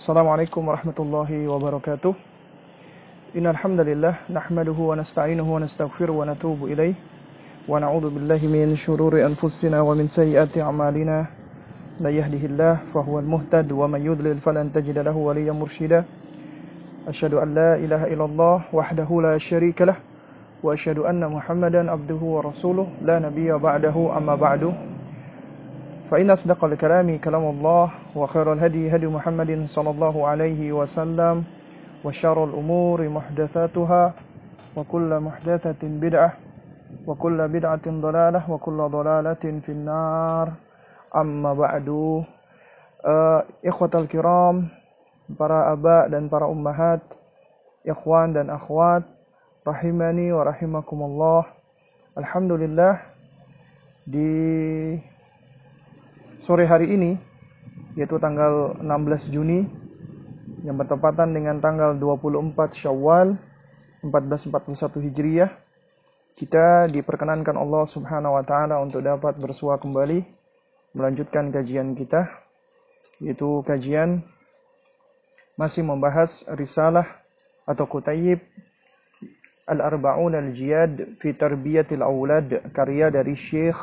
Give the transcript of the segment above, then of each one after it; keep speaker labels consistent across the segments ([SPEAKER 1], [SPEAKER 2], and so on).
[SPEAKER 1] Assalamualaikum warahmatullahi wabarakatuh. Innal hamdalillah nahmaduhu wa nasta'inuhu wa nastaghfiruh wa natubu ilaih wa na'udzu billahi min shururi anfusina wa min sayyiati a'malina. May yahdihillah fahuwal muhtad wa man yudlil falan tajida lahu waliyyan mursyida. Asyhadu an la ilaha illallah wahdahu la syarika lah wa asyhadu anna Muhammadan abduhu wa rasuluh la nabiyya ba'dahu amma ba'du. فإن أصدق الكلام كلام الله وخير الهدي هدي محمد صلى الله عليه وسلم وشر الأمور محدثاتها وكل محدثة بدعة وكل بدعة ضلالة وكل ضلالة في النار. أما بعد uh, إخوة الكرام para aba dan para ummahat ikhwan dan akhwat rahimani wa rahimakumullah Alhamdulillah di sore hari ini yaitu tanggal 16 Juni yang bertepatan dengan tanggal 24 Syawal 1441 Hijriah kita diperkenankan Allah Subhanahu wa taala untuk dapat bersua kembali melanjutkan kajian kita yaitu kajian masih membahas risalah atau kutayib Al-Arba'un Al-Jiyad fi Tarbiyatil Aulad karya dari Syekh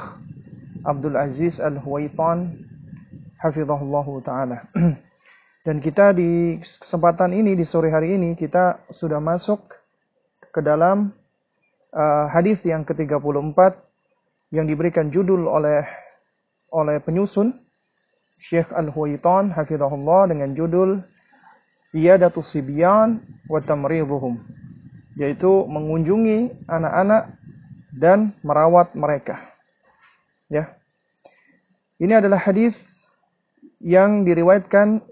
[SPEAKER 1] Abdul Aziz Al-Huwaitan hafizahullah taala. Dan kita di kesempatan ini di sore hari ini kita sudah masuk ke dalam uh, hadis yang ke-34 yang diberikan judul oleh oleh penyusun Syekh Al-Huwaitan hafizahullah dengan judul Iyadatus Sibyan wa Tamridhuhum yaitu mengunjungi anak-anak dan merawat mereka. Ya. Ini adalah hadis yang diriwayatkan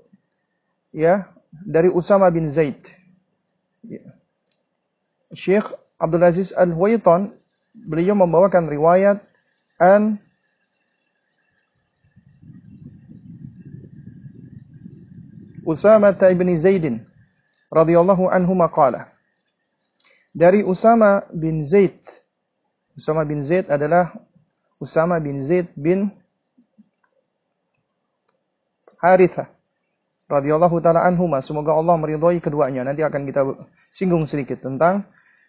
[SPEAKER 1] ya dari Usama bin Zaid. Ya. Syekh Abdul Aziz Al-Huwaitan beliau membawakan riwayat an Usama bin Zaidin radhiyallahu anhu maqala dari Usama bin Zaid Usama bin Zaid adalah Usama bin Zaid bin Haritha radhiyallahu taala anhuma. Semoga Allah meridhai keduanya. Nanti akan kita singgung sedikit tentang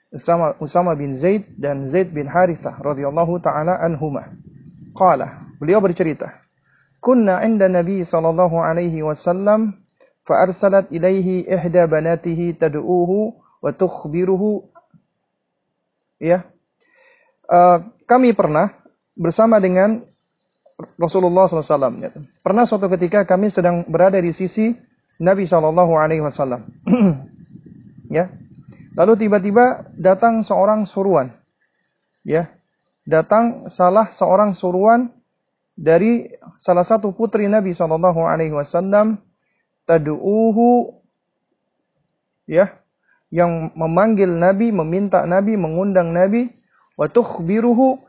[SPEAKER 1] Usama, Usama bin Zaid dan Zaid bin Haritha radhiyallahu taala anhuma. Qala beliau bercerita kunna inda nabi sallallahu alaihi wasallam fa arsalat ilaihi ihda banatihi tad'uhu wa tukhbiruhu. Ya. Uh, kami pernah bersama dengan Rasulullah SAW. Pernah suatu ketika kami sedang berada di sisi Nabi Shallallahu Alaihi Wasallam. ya. Lalu tiba-tiba datang seorang suruhan. Ya. Datang salah seorang suruhan dari salah satu putri Nabi Shallallahu Alaihi Wasallam. Tadu'uhu. Ya. Yang memanggil Nabi, meminta Nabi, mengundang Nabi. Wa tukhbiruhu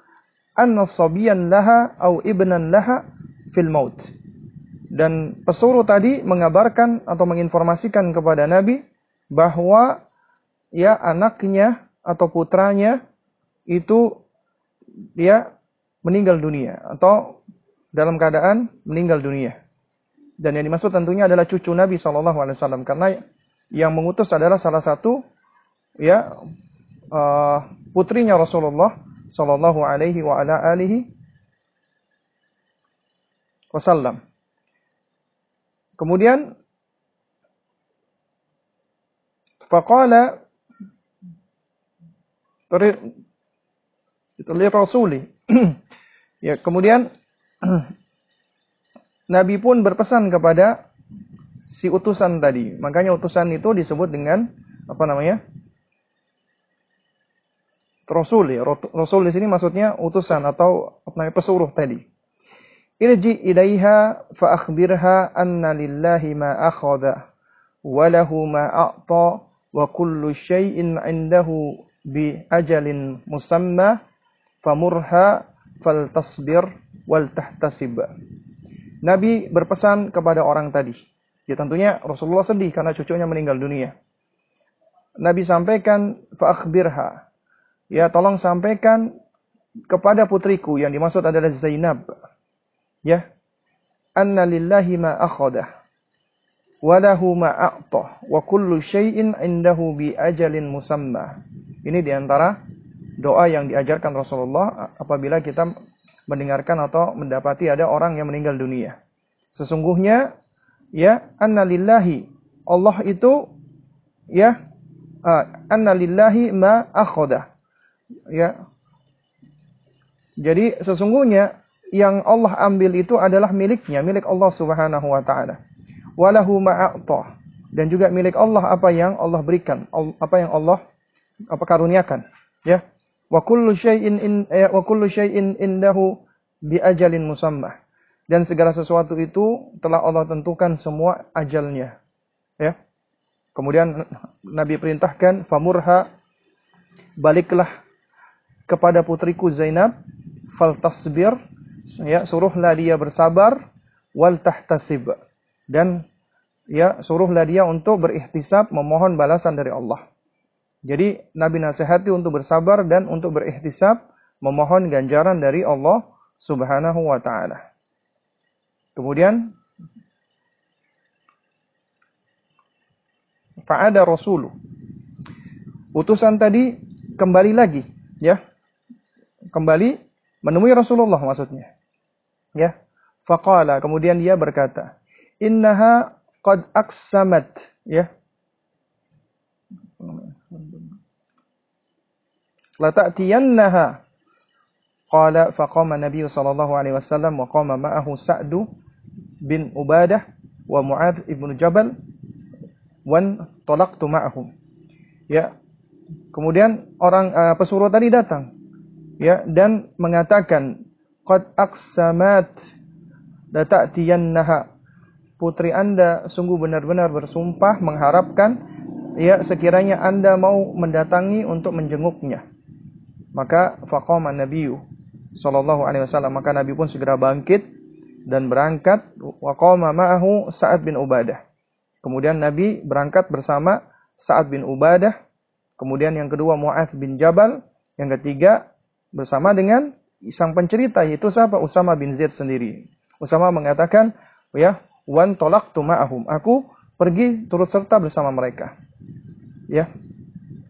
[SPEAKER 1] anna sabiyan laha au ibnan laha fil maut. Dan pesuruh tadi mengabarkan atau menginformasikan kepada Nabi bahwa ya anaknya atau putranya itu dia meninggal dunia atau dalam keadaan meninggal dunia. Dan yang dimaksud tentunya adalah cucu Nabi Shallallahu Alaihi Wasallam karena yang mengutus adalah salah satu ya uh, putrinya Rasulullah sallallahu alaihi wa ala alihi wasallam. Kemudian faqala li rasuli ya kemudian Nabi pun berpesan kepada si utusan tadi. Makanya utusan itu disebut dengan apa namanya? Rasul ya. Rasul di sini maksudnya utusan atau apa namanya pesuruh tadi. Irji ilaiha fa akhbirha anna lillahi ma akhadha wa lahu ma a'ta wa kullu syai'in 'indahu bi ajalin musamma famurha faltasbir wal tahtasib. Nabi berpesan kepada orang tadi. Ya tentunya Rasulullah sedih karena cucunya meninggal dunia. Nabi sampaikan fa akhbirha ya tolong sampaikan kepada putriku yang dimaksud adalah Zainab. Ya. Anna lillahi ma akhadah. walahu ma'a'tah wa kullu syai'in indahu bi ajalin musamma. Ini di antara doa yang diajarkan Rasulullah apabila kita mendengarkan atau mendapati ada orang yang meninggal dunia. Sesungguhnya ya annalillahi Allah itu ya uh, annalillahi ma akhoda ya. Jadi sesungguhnya yang Allah ambil itu adalah miliknya milik Allah Subhanahu wa taala. Walahu ma'ata dan juga milik Allah apa yang Allah berikan apa yang Allah apa karuniakan. Ya. Wa kullu syai'in in ya, wa kullu syai'in indahu bi ajalin musamma dan segala sesuatu itu telah Allah tentukan semua ajalnya. Ya. Kemudian Nabi perintahkan famurha baliklah kepada putriku Zainab fal tasbir ya suruhlah dia bersabar wal tahtasib dan ya suruhlah dia untuk berihtisab memohon balasan dari Allah jadi Nabi nasihati untuk bersabar dan untuk berihtisab memohon ganjaran dari Allah Subhanahu wa taala Kemudian fa'ada rasulu. Utusan tadi kembali lagi, ya. Kembali menemui Rasulullah maksudnya. Ya. Faqala, kemudian dia berkata, "Innaha qad aksamat." Ya. La ta'tiyannaha Qala faqama Nabi sallallahu alaihi wasallam wa qama ma'ahu Sa'du bin Ubadah wa Mu'adz ibnu Jabal wan talaqtu ma'ahum. Ya. Kemudian orang uh, pesuruh tadi datang ya dan mengatakan qad aqsamat la ta'tiyannaha putri Anda sungguh benar-benar bersumpah mengharapkan ya sekiranya Anda mau mendatangi untuk menjenguknya. Maka faqama nabiyyu sallallahu alaihi wasallam. Maka Nabi pun segera bangkit dan berangkat. Wa qama ma'ahu Sa'ad bin Ubadah. Kemudian Nabi berangkat bersama Sa'ad bin Ubadah, kemudian yang kedua Mu'adz bin Jabal, yang ketiga bersama dengan sang pencerita yaitu siapa? Usama bin Zaid sendiri. Usama mengatakan, ya, wan tolak ma'ahum. Aku pergi turut serta bersama mereka. Ya.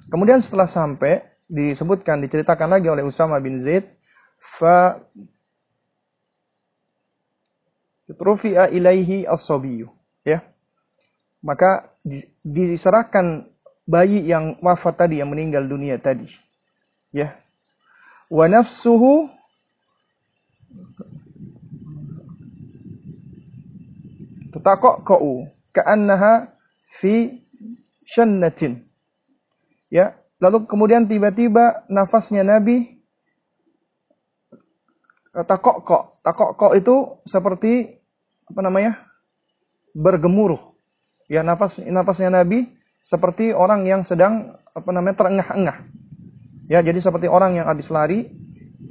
[SPEAKER 1] Kemudian setelah sampai disebutkan diceritakan lagi oleh Usama bin Zaid fa Rufi'a ilaihi as Ya. Maka diserahkan bayi yang wafat tadi, yang meninggal dunia tadi. Ya. Wa nafsuhu kau ka'annaha fi syannatin. Ya. Lalu kemudian tiba-tiba nafasnya Nabi takok kok. Takok kok itu seperti apa namanya bergemuruh. Ya nafas nafasnya Nabi seperti orang yang sedang apa namanya terengah-engah. Ya jadi seperti orang yang habis lari,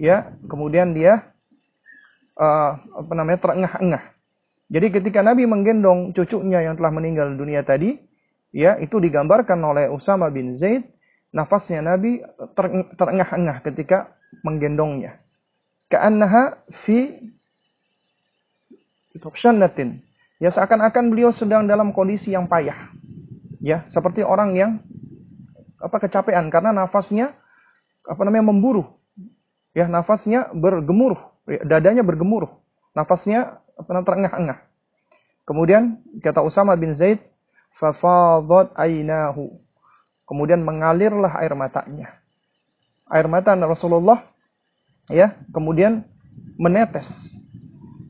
[SPEAKER 1] ya kemudian dia uh, apa namanya terengah-engah. Jadi ketika Nabi menggendong cucunya yang telah meninggal dunia tadi, ya itu digambarkan oleh Usama bin Zaid, nafasnya Nabi terengah-engah ketika menggendongnya. Ka'annaha fi syanatin. Ya seakan-akan beliau sedang dalam kondisi yang payah. Ya, seperti orang yang apa kecapean karena nafasnya apa namanya memburu. Ya, nafasnya bergemuruh, ya, dadanya bergemuruh. Nafasnya apa namanya terengah-engah. Kemudian kata Usama bin Zaid, fafadhat ainahu. Kemudian mengalirlah air matanya. Air mata Rasulullah ya, kemudian menetes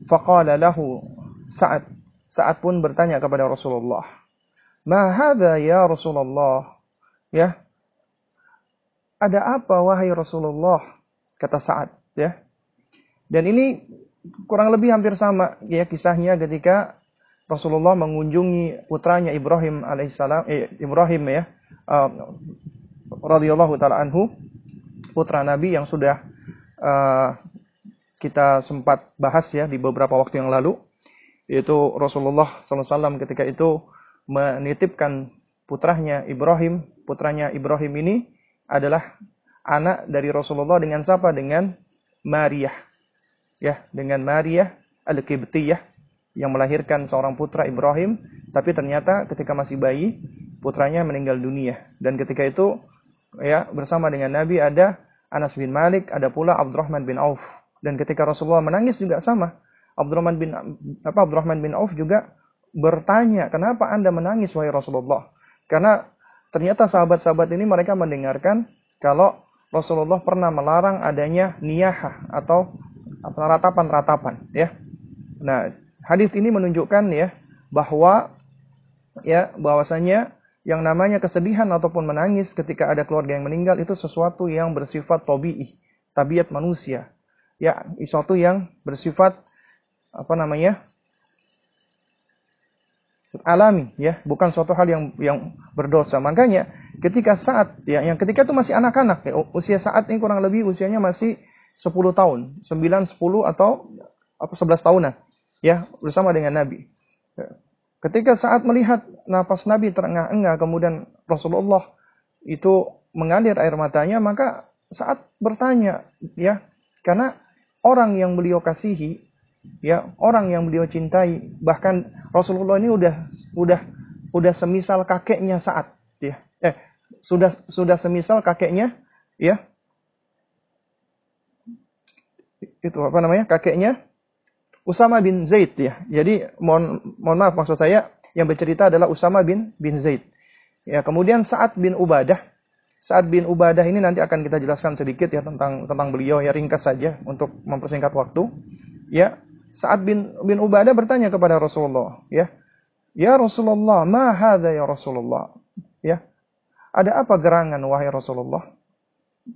[SPEAKER 1] Faqala lahu Sa'ad. Sa'ad pun bertanya kepada Rasulullah. Ma hadha ya Rasulullah? Ya. Ada apa wahai Rasulullah? Kata Sa'ad, ya. Dan ini kurang lebih hampir sama ya kisahnya ketika Rasulullah mengunjungi putranya Ibrahim alaihissalam eh, Ibrahim ya uh, radhiyallahu taala anhu putra Nabi yang sudah uh, kita sempat bahas ya di beberapa waktu yang lalu yaitu Rasulullah SAW ketika itu menitipkan putranya Ibrahim putranya Ibrahim ini adalah anak dari Rasulullah dengan siapa dengan Maria ya dengan Maria al-Qibtiyah yang melahirkan seorang putra Ibrahim Tapi ternyata ketika masih bayi, putranya meninggal dunia. Dan ketika itu ya bersama dengan Nabi ada Anas bin Malik, ada pula Abdurrahman bin Auf. Dan ketika Rasulullah menangis juga sama. Abdurrahman bin apa Abdurrahman bin Auf juga bertanya, "Kenapa Anda menangis wahai Rasulullah?" Karena ternyata sahabat-sahabat ini mereka mendengarkan kalau Rasulullah pernah melarang adanya niyahah atau ratapan-ratapan ya. Nah, hadis ini menunjukkan ya bahwa ya bahwasanya yang namanya kesedihan ataupun menangis ketika ada keluarga yang meninggal itu sesuatu yang bersifat tabii, tabiat manusia. Ya, sesuatu yang bersifat apa namanya? Alami ya, bukan suatu hal yang yang berdosa. Makanya ketika saat ya yang ketika itu masih anak-anak ya, usia saat ini kurang lebih usianya masih 10 tahun, 9, 10 atau apa 11 tahunan ya bersama dengan Nabi. Ya. Ketika saat melihat napas Nabi terengah-engah, kemudian Rasulullah itu mengalir air matanya, maka saat bertanya, ya, karena orang yang beliau kasihi, ya, orang yang beliau cintai, bahkan Rasulullah ini udah, udah, udah semisal kakeknya saat, ya, eh, sudah, sudah semisal kakeknya, ya, itu apa namanya, kakeknya Usama bin Zaid ya. Jadi mohon mohon maaf maksud saya yang bercerita adalah Usama bin bin Zaid. Ya, kemudian Sa'ad bin Ubadah. Sa'ad bin Ubadah ini nanti akan kita jelaskan sedikit ya tentang tentang beliau ya ringkas saja untuk mempersingkat waktu. Ya, Sa'ad bin bin Ubadah bertanya kepada Rasulullah, ya. Ya Rasulullah, ma hadza ya Rasulullah? Ya. Ada apa gerangan wahai Rasulullah?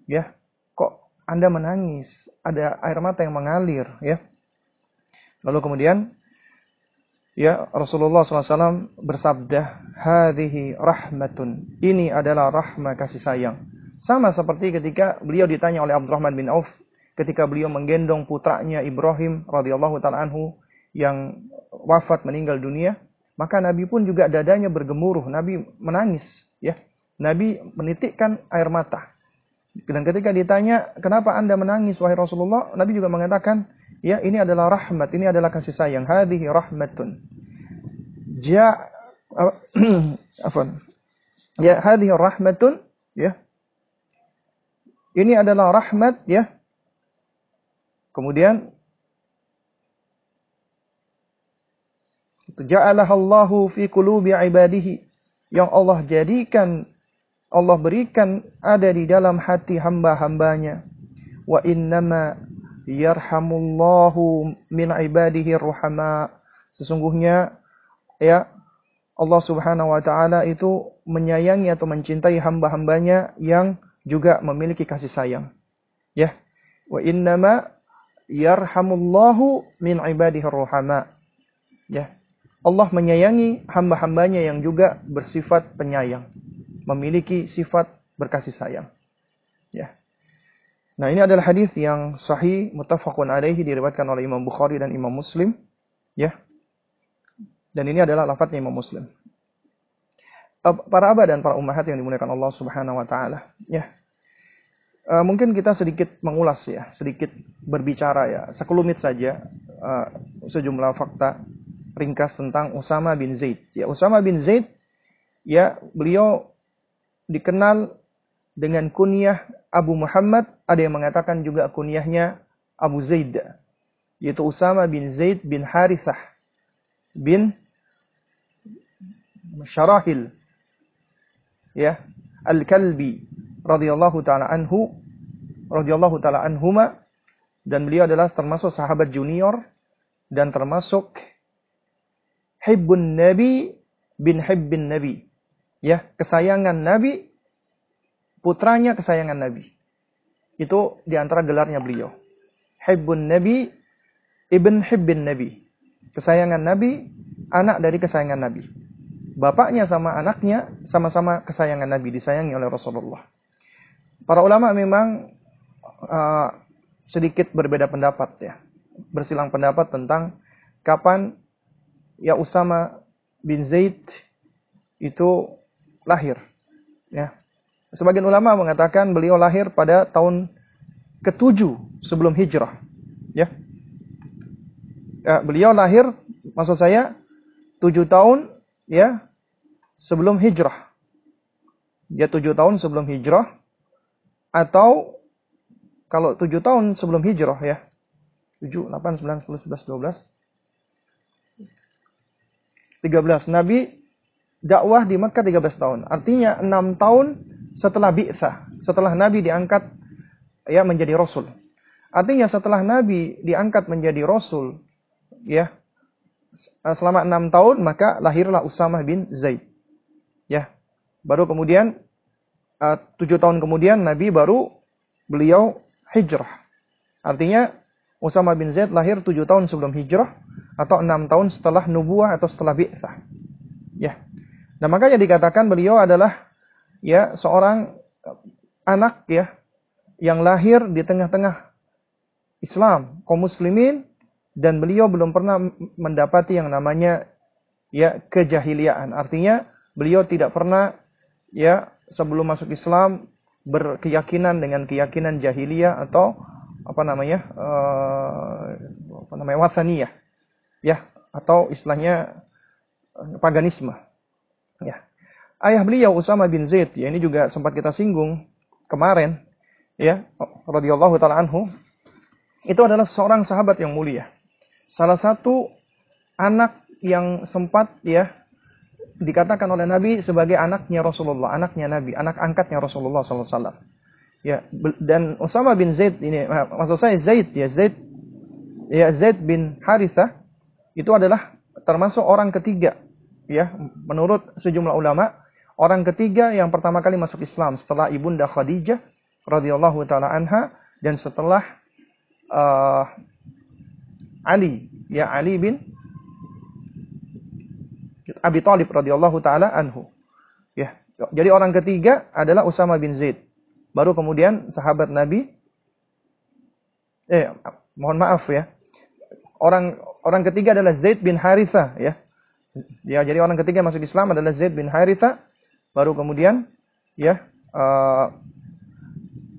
[SPEAKER 1] Ya. Kok Anda menangis? Ada air mata yang mengalir, ya. Lalu kemudian ya Rasulullah SAW bersabda, "Hadhihi rahmatun." Ini adalah rahmat kasih sayang. Sama seperti ketika beliau ditanya oleh Abdurrahman bin Auf ketika beliau menggendong putranya Ibrahim radhiyallahu taala anhu yang wafat meninggal dunia, maka Nabi pun juga dadanya bergemuruh, Nabi menangis, ya. Nabi menitikkan air mata. Dan ketika ditanya, "Kenapa Anda menangis wahai Rasulullah?" Nabi juga mengatakan, Ya, ini adalah rahmat, ini adalah kasih sayang. Hadhihi rahmatun. Ja afan. Ya, hadhihi rahmatun, ya. Ini adalah rahmat, ya. Kemudian ja'alaha Allahu fi qulubi ibadihi yang Allah jadikan Allah berikan ada di dalam hati hamba-hambanya wa innama yarhamullahu min ibadihi ruhama. Sesungguhnya ya Allah Subhanahu wa taala itu menyayangi atau mencintai hamba-hambanya yang juga memiliki kasih sayang. Ya. Wa innama yarhamullahu min ibadihi ruhama. Ya. Allah menyayangi hamba-hambanya yang juga bersifat penyayang, memiliki sifat berkasih sayang. Ya. Nah, ini adalah hadis yang sahih muttafaqun alaihi diriwayatkan oleh Imam Bukhari dan Imam Muslim, ya. Dan ini adalah lafadznya Imam Muslim. Para abah dan para ummahat yang dimuliakan Allah Subhanahu wa taala, ya. Uh, mungkin kita sedikit mengulas ya, sedikit berbicara ya, sekelumit saja uh, sejumlah fakta ringkas tentang Usama bin Zaid. Ya, Usama bin Zaid ya, beliau dikenal dengan kunyah Abu Muhammad, ada yang mengatakan juga kunyahnya Abu Zaid, yaitu Usama bin Zaid bin Harithah bin Syarahil ya Al-Kalbi radhiyallahu taala anhu radhiyallahu taala anhuma dan beliau adalah termasuk sahabat junior dan termasuk hibbun nabi bin hibbin nabi ya kesayangan nabi putranya kesayangan Nabi. Itu di antara gelarnya beliau. Hibbun Nabi, Ibn Hibbin Nabi. Kesayangan Nabi, anak dari kesayangan Nabi. Bapaknya sama anaknya sama-sama kesayangan Nabi, disayangi oleh Rasulullah. Para ulama memang uh, sedikit berbeda pendapat ya. Bersilang pendapat tentang kapan ya Usama bin Zaid itu lahir. Ya, Sebagian ulama mengatakan beliau lahir pada tahun ke-7 sebelum hijrah. Ya. ya. Beliau lahir maksud saya 7 tahun ya sebelum hijrah. Dia tujuh tahun sebelum hijrah atau kalau tujuh tahun sebelum hijrah ya tujuh, delapan, sembilan, sepuluh, sebelas, dua belas, tiga belas. Nabi dakwah di Mekah 13 tahun. Artinya enam tahun setelah bi'tsah, setelah Nabi diangkat ya menjadi rasul. Artinya setelah Nabi diangkat menjadi rasul ya selama enam tahun maka lahirlah Usama bin Zaid. Ya. Baru kemudian uh, tujuh tahun kemudian Nabi baru beliau hijrah. Artinya Usama bin Zaid lahir tujuh tahun sebelum hijrah atau enam tahun setelah nubuah atau setelah bi'tsah. Ya. Nah makanya dikatakan beliau adalah ya seorang anak ya yang lahir di tengah-tengah Islam, kaum muslimin dan beliau belum pernah mendapati yang namanya ya kejahiliaan. Artinya beliau tidak pernah ya sebelum masuk Islam berkeyakinan dengan keyakinan jahiliyah atau apa namanya uh, apa namanya wasaniyah ya atau istilahnya eh, paganisme ya ayah beliau Usama bin Zaid ya ini juga sempat kita singgung kemarin ya radhiyallahu taala anhu itu adalah seorang sahabat yang mulia. Salah satu anak yang sempat ya dikatakan oleh Nabi sebagai anaknya Rasulullah, anaknya Nabi, anak angkatnya Rasulullah SAW. Ya, dan Usama bin Zaid ini, maksud saya Zaid ya Zaid ya Zaid bin Harithah itu adalah termasuk orang ketiga ya menurut sejumlah ulama orang ketiga yang pertama kali masuk Islam setelah ibunda Khadijah radhiyallahu taala anha dan setelah uh, Ali ya Ali bin Abi Thalib radhiyallahu taala anhu. Ya. Jadi orang ketiga adalah Usama bin Zaid. Baru kemudian sahabat Nabi eh mohon maaf ya. Orang orang ketiga adalah Zaid bin Haritha ya. Ya, jadi orang ketiga masuk Islam adalah Zaid bin Haritha. Baru kemudian ya uh,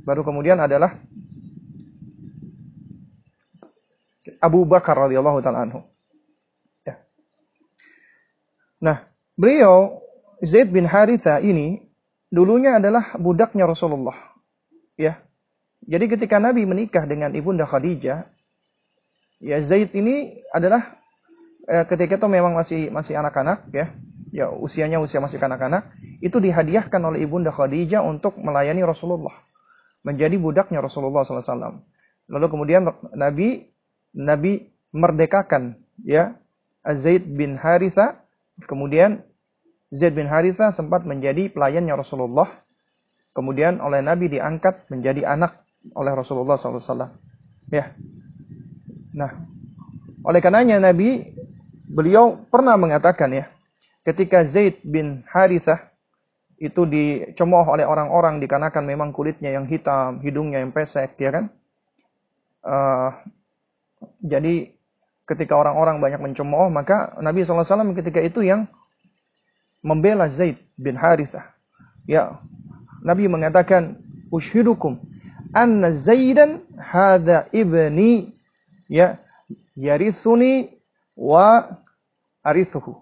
[SPEAKER 1] baru kemudian adalah Abu Bakar radhiyallahu taala anhu. Ya. Nah, beliau Zaid bin Haritha ini dulunya adalah budaknya Rasulullah. Ya. Jadi ketika Nabi menikah dengan ibunda Khadijah, ya Zaid ini adalah eh, ketika itu memang masih masih anak-anak ya. Ya, usianya usia masih kanak-kanak, itu dihadiahkan oleh ibunda Khadijah untuk melayani Rasulullah. Menjadi budaknya Rasulullah SAW. Lalu kemudian Nabi Nabi merdekakan ya Zaid bin Haritha kemudian Zaid bin Haritha sempat menjadi pelayannya Rasulullah. Kemudian oleh Nabi diangkat menjadi anak oleh Rasulullah SAW ya. Nah oleh karenanya Nabi beliau pernah mengatakan ya ketika Zaid bin Haritha itu dicemooh oleh orang-orang dikarenakan memang kulitnya yang hitam hidungnya yang pesek ya kan? Uh, jadi ketika orang-orang banyak mencemooh, maka Nabi SAW ketika itu yang membela Zaid bin Harithah. Ya, Nabi mengatakan, "Ushidukum anna Zaidan hadha ibni ya yarithuni wa arithuhu."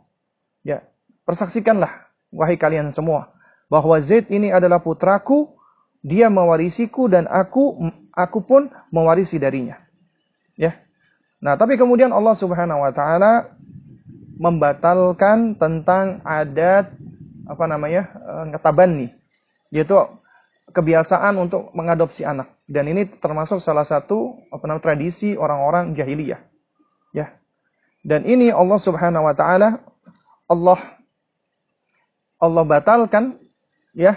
[SPEAKER 1] Ya, persaksikanlah wahai kalian semua bahwa Zaid ini adalah putraku, dia mewarisiku dan aku aku pun mewarisi darinya. Ya, Nah, tapi kemudian Allah Subhanahu wa taala membatalkan tentang adat apa namanya? Eh, nih, yaitu kebiasaan untuk mengadopsi anak. Dan ini termasuk salah satu apa namanya tradisi orang-orang jahiliyah. Ya. Dan ini Allah Subhanahu wa taala Allah Allah batalkan ya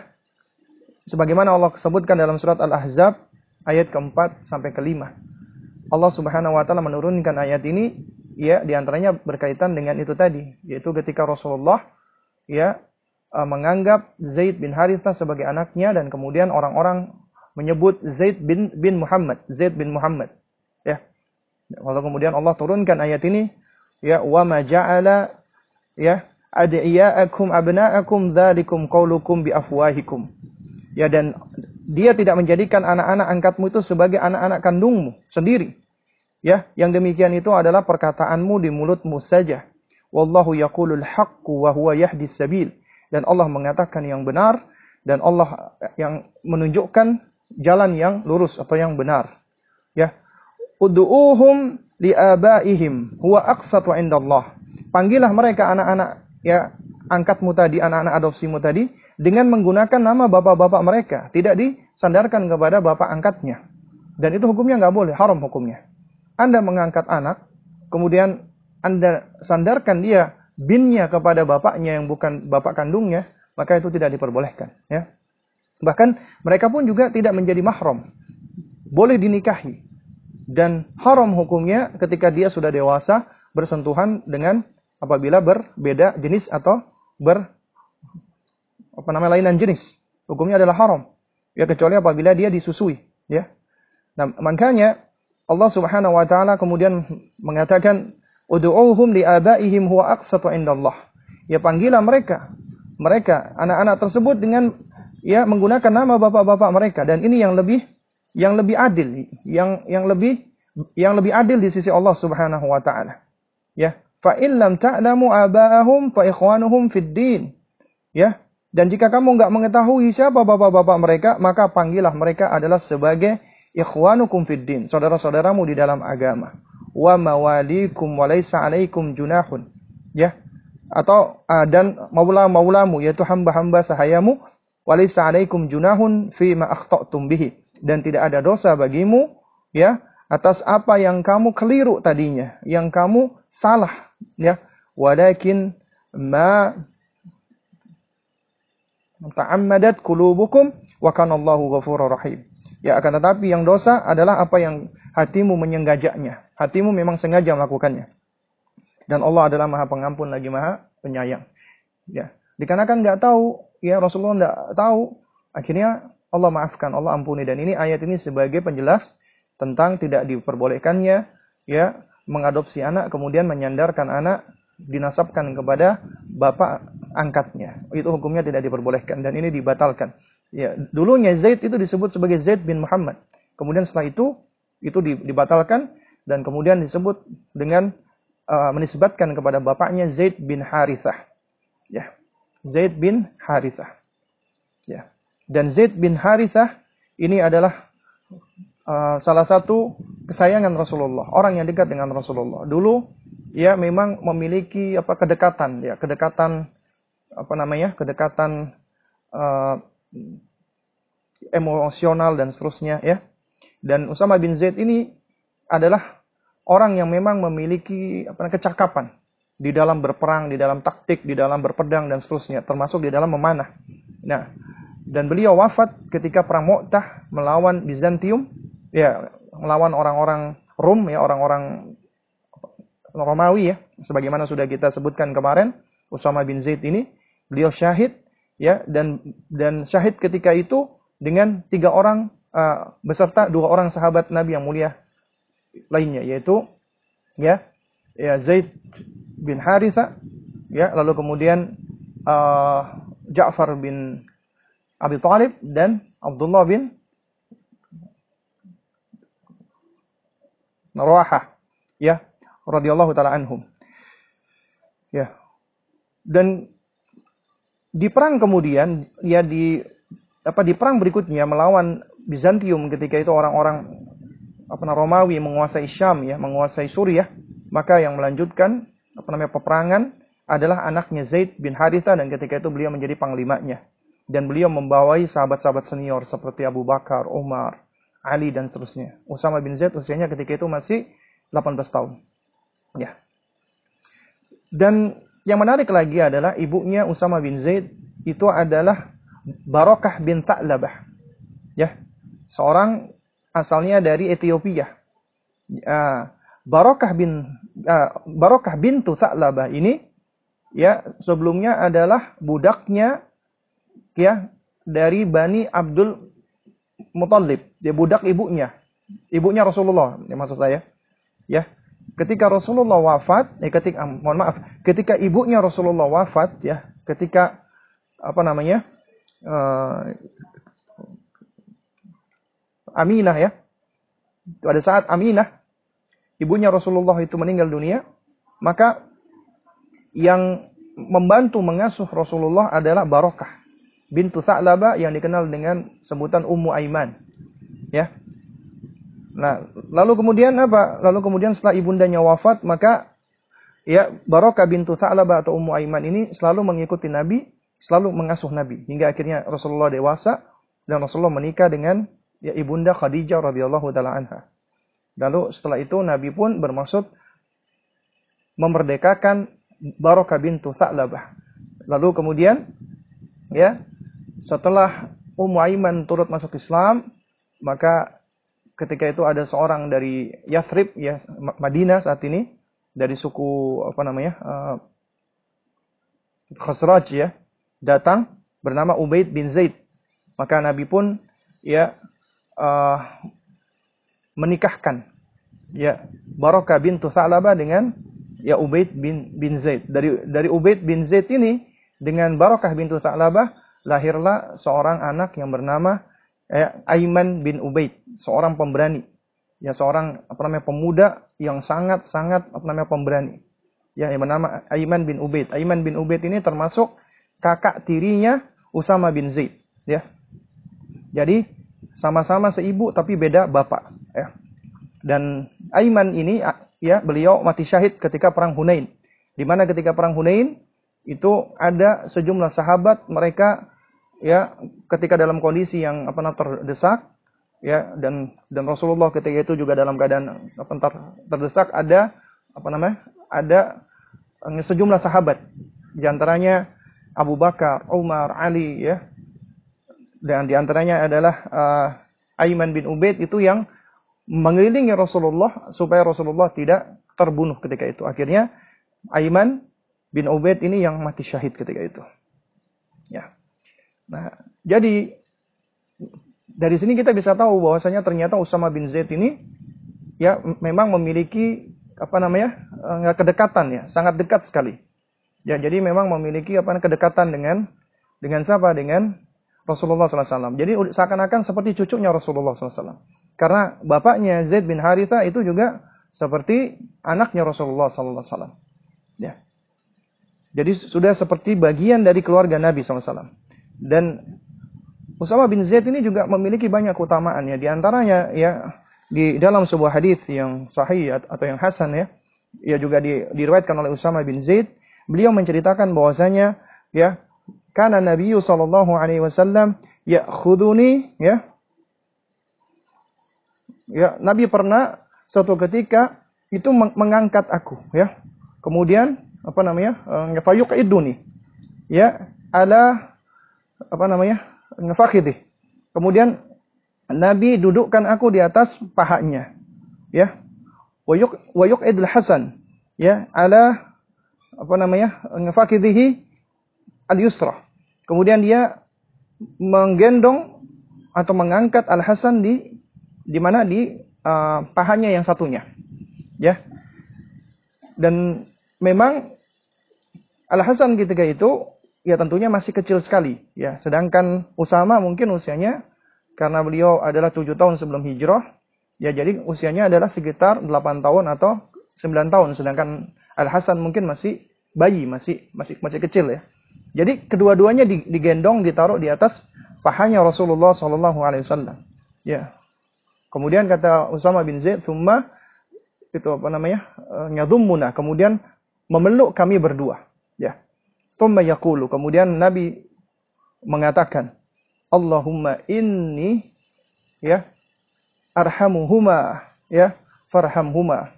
[SPEAKER 1] sebagaimana Allah sebutkan dalam surat Al-Ahzab ayat keempat sampai kelima. Allah Subhanahu wa taala menurunkan ayat ini ya di antaranya berkaitan dengan itu tadi yaitu ketika Rasulullah ya e, menganggap Zaid bin Haritha sebagai anaknya dan kemudian orang-orang menyebut Zaid bin bin Muhammad Zaid bin Muhammad ya. Lalu kemudian Allah turunkan ayat ini ya wa ma ja'ala ya adiyaakum abnaakum dzalikum qaulukum bi afwahikum ya dan dia tidak menjadikan anak-anak angkatmu itu sebagai anak-anak kandungmu sendiri. Ya, yang demikian itu adalah perkataanmu di mulutmu saja. wallahu yaqulul haqqu wa huwa yahdis sabil. Dan Allah mengatakan yang benar dan Allah yang menunjukkan jalan yang lurus atau yang benar. Ya ud'uuhum liabaihim huwa aqsatu indallah. Panggillah mereka anak-anak ya angkatmu tadi anak-anak adopsimu tadi dengan menggunakan nama bapak-bapak mereka tidak disandarkan kepada bapak angkatnya dan itu hukumnya nggak boleh haram hukumnya anda mengangkat anak kemudian anda sandarkan dia binnya kepada bapaknya yang bukan bapak kandungnya, maka itu tidak diperbolehkan. Ya. Bahkan mereka pun juga tidak menjadi mahram. Boleh dinikahi. Dan haram hukumnya ketika dia sudah dewasa bersentuhan dengan apabila berbeda jenis atau ber apa namanya lainan jenis. Hukumnya adalah haram. Ya kecuali apabila dia disusui, ya. Nah, makanya Allah Subhanahu wa taala kemudian mengatakan Udu'uhum li'abaihim huwa aqsatu indallah. Ya panggilah mereka. Mereka, anak-anak tersebut dengan ya menggunakan nama bapak-bapak mereka dan ini yang lebih yang lebih adil, yang yang lebih yang lebih adil di sisi Allah Subhanahu wa taala. Ya, fa in lam ta'lamu aba'ahum fa ikhwanuhum fid din. Ya, dan jika kamu enggak mengetahui siapa bapak-bapak mereka, maka panggillah mereka adalah sebagai ikhwanukum fid saudara-saudaramu di dalam agama wa mawalikum wa laisa alaikum junahun. Ya. Atau uh, dan maula-maulamu yaitu hamba-hamba sahayamu wa laisa alaikum junahun fi ma akhta'tum bihi dan tidak ada dosa bagimu ya atas apa yang kamu keliru tadinya, yang kamu salah ya. Walakin ma ta'ammadat qulubukum wa kana Allahu ghafurur rahim. Ya akan tetapi yang dosa adalah apa yang hatimu menyengajaknya. Hatimu memang sengaja melakukannya. Dan Allah adalah maha pengampun lagi maha penyayang. Ya. Dikarenakan nggak tahu, ya Rasulullah nggak tahu, akhirnya Allah maafkan, Allah ampuni. Dan ini ayat ini sebagai penjelas tentang tidak diperbolehkannya ya mengadopsi anak kemudian menyandarkan anak dinasabkan kepada bapak angkatnya. Itu hukumnya tidak diperbolehkan dan ini dibatalkan. Ya, dulunya Zaid itu disebut sebagai Zaid bin Muhammad. Kemudian setelah itu itu dibatalkan dan kemudian disebut dengan uh, menisbatkan kepada bapaknya Zaid bin Harithah. Ya. Zaid bin Harithah. Ya. Dan Zaid bin Harithah ini adalah uh, salah satu kesayangan Rasulullah, orang yang dekat dengan Rasulullah. Dulu ya memang memiliki apa kedekatan ya, kedekatan apa namanya? kedekatan uh, emosional dan seterusnya ya. Dan Usama bin Zaid ini adalah orang yang memang memiliki apa kecakapan di dalam berperang, di dalam taktik, di dalam berpedang dan seterusnya, termasuk di dalam memanah. Nah, dan beliau wafat ketika perang Mu'tah melawan Bizantium, ya, melawan orang-orang Rum ya, orang-orang Romawi ya, sebagaimana sudah kita sebutkan kemarin, Usama bin Zaid ini beliau syahid ya dan dan syahid ketika itu dengan tiga orang uh, beserta dua orang sahabat Nabi yang mulia lainnya yaitu ya ya Zaid bin Haritha ya lalu kemudian uh, Ja'far bin Abi Thalib dan Abdullah bin Rawaha ya radhiyallahu taala anhum. Ya. Dan di perang kemudian ya di apa di perang berikutnya melawan Bizantium ketika itu orang-orang apa namanya Romawi menguasai Syam ya, menguasai Suriah, maka yang melanjutkan apa namanya peperangan adalah anaknya Zaid bin Haritha dan ketika itu beliau menjadi panglimanya dan beliau membawai sahabat-sahabat senior seperti Abu Bakar, Umar, Ali dan seterusnya. Usama bin Zaid usianya ketika itu masih 18 tahun. Ya. Dan yang menarik lagi adalah ibunya Usama bin Zaid itu adalah Barokah bin Ta'labah. Ya. Seorang asalnya dari Ethiopia. Uh, Barokah bin uh, Barokah bintu Ta'labah ini ya sebelumnya adalah budaknya ya dari Bani Abdul Muthalib. Dia budak ibunya. Ibunya Rasulullah, ya maksud saya. Ya, ketika Rasulullah wafat, eh, ketika mohon maaf, ketika ibunya Rasulullah wafat, ya, ketika apa namanya uh, Aminah ya, pada saat Aminah ibunya Rasulullah itu meninggal dunia, maka yang membantu mengasuh Rasulullah adalah Barokah bintu Tha'laba yang dikenal dengan sebutan Ummu Aiman. Ya. Nah, lalu kemudian apa? Lalu kemudian setelah ibundanya wafat, maka ya Barokah bintu Tha'laba atau Ummu Aiman ini selalu mengikuti Nabi, selalu mengasuh Nabi hingga akhirnya Rasulullah dewasa dan Rasulullah menikah dengan ya ibunda Khadijah radhiyallahu taala anha. Lalu setelah itu Nabi pun bermaksud memerdekakan Barokah bintu Tha'labah. Lalu kemudian ya setelah Ummu Aiman turut masuk Islam, maka ketika itu ada seorang dari Yathrib ya Madinah saat ini dari suku apa namanya uh, Khazraj ya datang bernama Ubaid bin Zaid. Maka Nabi pun ya uh, menikahkan ya Barokah bintu Tha'labah dengan ya Ubaid bin bin Zaid. Dari dari Ubaid bin Zaid ini dengan Barakah bintu Ta'labah lahirlah seorang anak yang bernama ya, Aiman bin Ubaid, seorang pemberani. Ya seorang apa namanya pemuda yang sangat-sangat apa namanya pemberani. Ya yang bernama Aiman bin Ubaid. Aiman bin Ubaid ini termasuk kakak tirinya Usama bin Zaid, ya. Jadi sama-sama seibu tapi beda bapak, ya. Dan Aiman ini ya beliau mati syahid ketika perang Hunain. Di mana ketika perang Hunain itu ada sejumlah sahabat mereka ya ketika dalam kondisi yang apa namanya terdesak ya dan dan Rasulullah ketika itu juga dalam keadaan apa ter, terdesak ada apa namanya ada eh, sejumlah sahabat di antaranya Abu Bakar, Umar, Ali ya dan di antaranya adalah uh, Aiman bin Ubaid itu yang mengelilingi Rasulullah supaya Rasulullah tidak terbunuh ketika itu. Akhirnya Aiman bin Ubaid ini yang mati syahid ketika itu. Nah, jadi dari sini kita bisa tahu bahwasanya ternyata Usama bin Zaid ini ya memang memiliki apa namanya eh, kedekatan ya sangat dekat sekali ya jadi memang memiliki apa kedekatan dengan dengan siapa dengan Rasulullah SAW. Jadi seakan-akan seperti cucunya Rasulullah SAW. Karena bapaknya Zaid bin Haritha itu juga seperti anaknya Rasulullah SAW. Ya. Jadi sudah seperti bagian dari keluarga Nabi SAW. Dan Usama bin Zaid ini juga memiliki banyak keutamaan ya. Di antaranya ya di dalam sebuah hadis yang sahih atau yang hasan ya, ya juga di, diriwayatkan oleh Usama bin Zaid, beliau menceritakan bahwasanya ya karena Nabi sallallahu alaihi wasallam ya'khuduni ya Ya, Nabi pernah suatu ketika itu mengangkat aku, ya. Kemudian apa namanya? Fayuq iduni. Ya, ala apa namanya? Ngefakhidhi. Kemudian Nabi dudukkan aku di atas pahanya. Ya. Wayuk wayuk idul hasan. Ya, ala apa namanya? Ngefakidhihi al-yusra. Kemudian dia menggendong atau mengangkat Al-Hasan di di mana di uh, pahanya yang satunya. Ya. Dan memang Al Hasan ketika itu ya tentunya masih kecil sekali ya. Sedangkan Usama mungkin usianya karena beliau adalah tujuh tahun sebelum hijrah, ya jadi usianya adalah sekitar 8 tahun atau 9 tahun sedangkan Al Hasan mungkin masih bayi, masih masih masih kecil ya. Jadi kedua-duanya digendong ditaruh di atas pahanya Rasulullah Shallallahu alaihi wasallam. Ya, Kemudian kata Usama bin Zaid, "Tsumma itu apa namanya? Eh, nyadhummuna." Kemudian memeluk kami berdua, ya. Tsumma yaqulu. Kemudian Nabi mengatakan, "Allahumma inni ya arhamuhuma ya farhamhuma."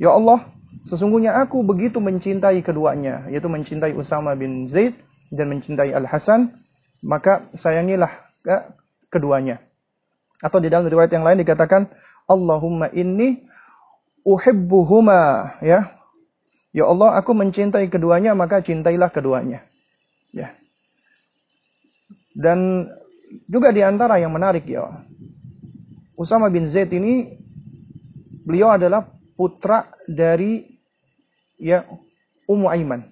[SPEAKER 1] Ya Allah, sesungguhnya aku begitu mencintai keduanya, yaitu mencintai Usama bin Zaid dan mencintai Al Hasan, maka sayangilah ya, keduanya. Atau di dalam riwayat yang lain dikatakan Allahumma inni uhibbuhuma ya. Ya Allah, aku mencintai keduanya, maka cintailah keduanya. Ya. Dan juga di antara yang menarik ya. Usama bin Zaid ini beliau adalah putra dari ya Ummu Aiman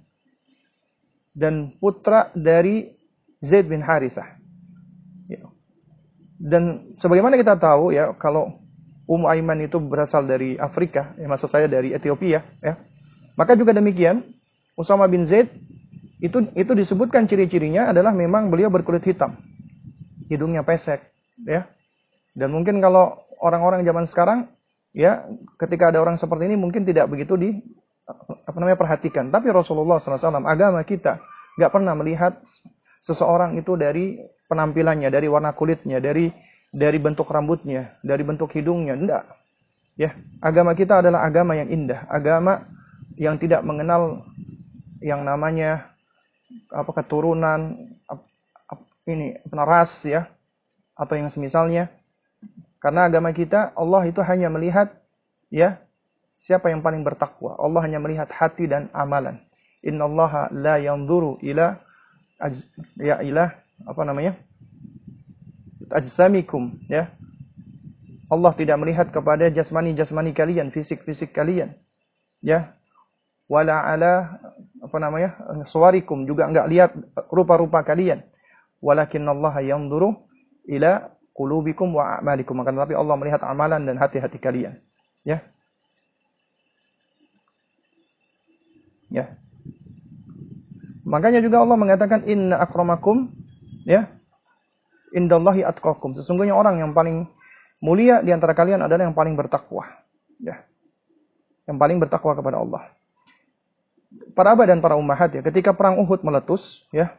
[SPEAKER 1] dan putra dari Zaid bin Harithah. Dan sebagaimana kita tahu ya, kalau Ummu Aiman itu berasal dari Afrika, ya maksud saya dari Ethiopia, ya. Maka juga demikian, Usama bin Zaid itu itu disebutkan ciri-cirinya adalah memang beliau berkulit hitam. Hidungnya pesek, ya. Dan mungkin kalau orang-orang zaman sekarang ya ketika ada orang seperti ini mungkin tidak begitu di apa namanya perhatikan. Tapi Rasulullah SAW agama kita nggak pernah melihat seseorang itu dari penampilannya, dari warna kulitnya, dari dari bentuk rambutnya, dari bentuk hidungnya, enggak. Ya, agama kita adalah agama yang indah, agama yang tidak mengenal yang namanya apa keturunan ini ras ya atau yang semisalnya. Karena agama kita Allah itu hanya melihat ya siapa yang paling bertakwa. Allah hanya melihat hati dan amalan. Innallaha la yanzuru ila ya ila apa namanya? ajsamikum ya. Allah tidak melihat kepada jasmani-jasmani kalian, fisik-fisik kalian. Ya. Wala ala apa namanya? suwarikum juga enggak lihat rupa-rupa kalian. Walakin Allah yanzuru ila qulubikum wa a'malikum. Akan tetapi Allah melihat amalan dan hati-hati kalian. Ya. Ya. Makanya juga Allah mengatakan inna akramakum ya indallahi atqakum. Sesungguhnya orang yang paling mulia di antara kalian adalah yang paling bertakwa. Ya. Yang paling bertakwa kepada Allah. Para abah dan para ummahat ya, ketika perang Uhud meletus, ya,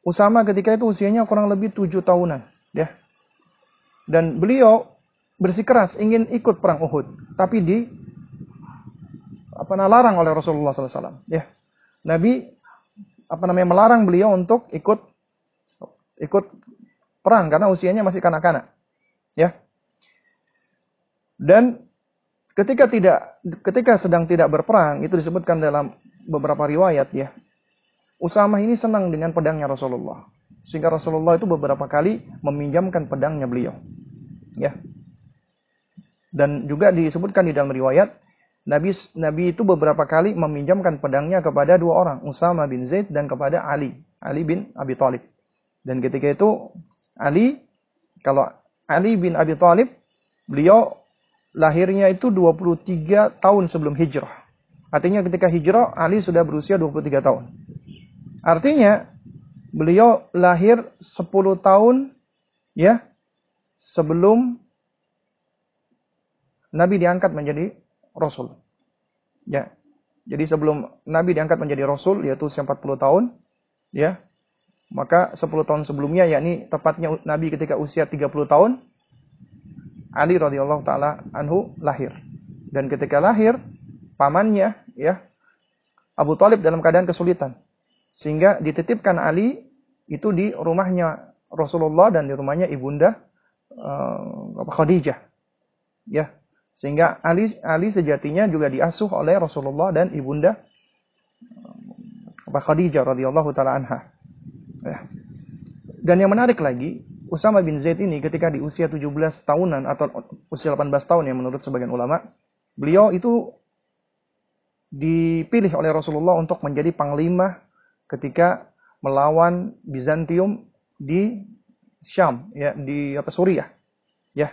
[SPEAKER 1] Usama ketika itu usianya kurang lebih tujuh tahunan, ya. Dan beliau bersikeras ingin ikut perang Uhud, tapi di apa namanya larang oleh Rasulullah SAW. Ya, Nabi apa namanya melarang beliau untuk ikut ikut perang karena usianya masih kanak-kanak. Ya. Dan ketika tidak ketika sedang tidak berperang itu disebutkan dalam beberapa riwayat ya. Usama ini senang dengan pedangnya Rasulullah. Sehingga Rasulullah itu beberapa kali meminjamkan pedangnya beliau. Ya. Dan juga disebutkan di dalam riwayat Nabi Nabi itu beberapa kali meminjamkan pedangnya kepada dua orang, Usama bin Zaid dan kepada Ali, Ali bin Abi Thalib. Dan ketika itu Ali, kalau Ali bin Abi Thalib, beliau lahirnya itu 23 tahun sebelum hijrah. Artinya ketika hijrah, Ali sudah berusia 23 tahun. Artinya, beliau lahir 10 tahun ya sebelum Nabi diangkat menjadi Rasul. Ya. Jadi sebelum Nabi diangkat menjadi Rasul, yaitu usia 40 tahun, ya, maka 10 tahun sebelumnya yakni tepatnya Nabi ketika usia 30 tahun Ali radhiyallahu taala anhu lahir. Dan ketika lahir pamannya ya Abu Talib dalam keadaan kesulitan. Sehingga dititipkan Ali itu di rumahnya Rasulullah dan di rumahnya ibunda uh, Khadijah. Ya. Sehingga Ali Ali sejatinya juga diasuh oleh Rasulullah dan ibunda uh, Khadijah radhiyallahu taala anha. Ya. Dan yang menarik lagi, Usama bin Zaid ini ketika di usia 17 tahunan atau usia 18 tahun yang menurut sebagian ulama, beliau itu dipilih oleh Rasulullah untuk menjadi panglima ketika melawan Bizantium di Syam ya di apa Suriah ya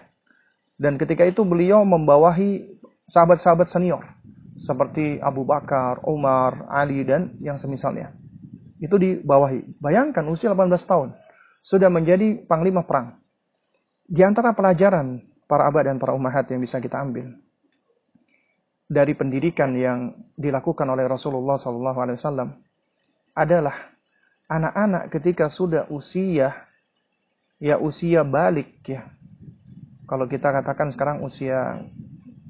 [SPEAKER 1] dan ketika itu beliau membawahi sahabat-sahabat senior seperti Abu Bakar, Umar, Ali dan yang semisalnya itu dibawahi. Bayangkan usia 18 tahun sudah menjadi panglima perang. Di antara pelajaran para abad dan para umahat yang bisa kita ambil dari pendidikan yang dilakukan oleh Rasulullah SAW adalah anak-anak ketika sudah usia ya usia balik ya kalau kita katakan sekarang usia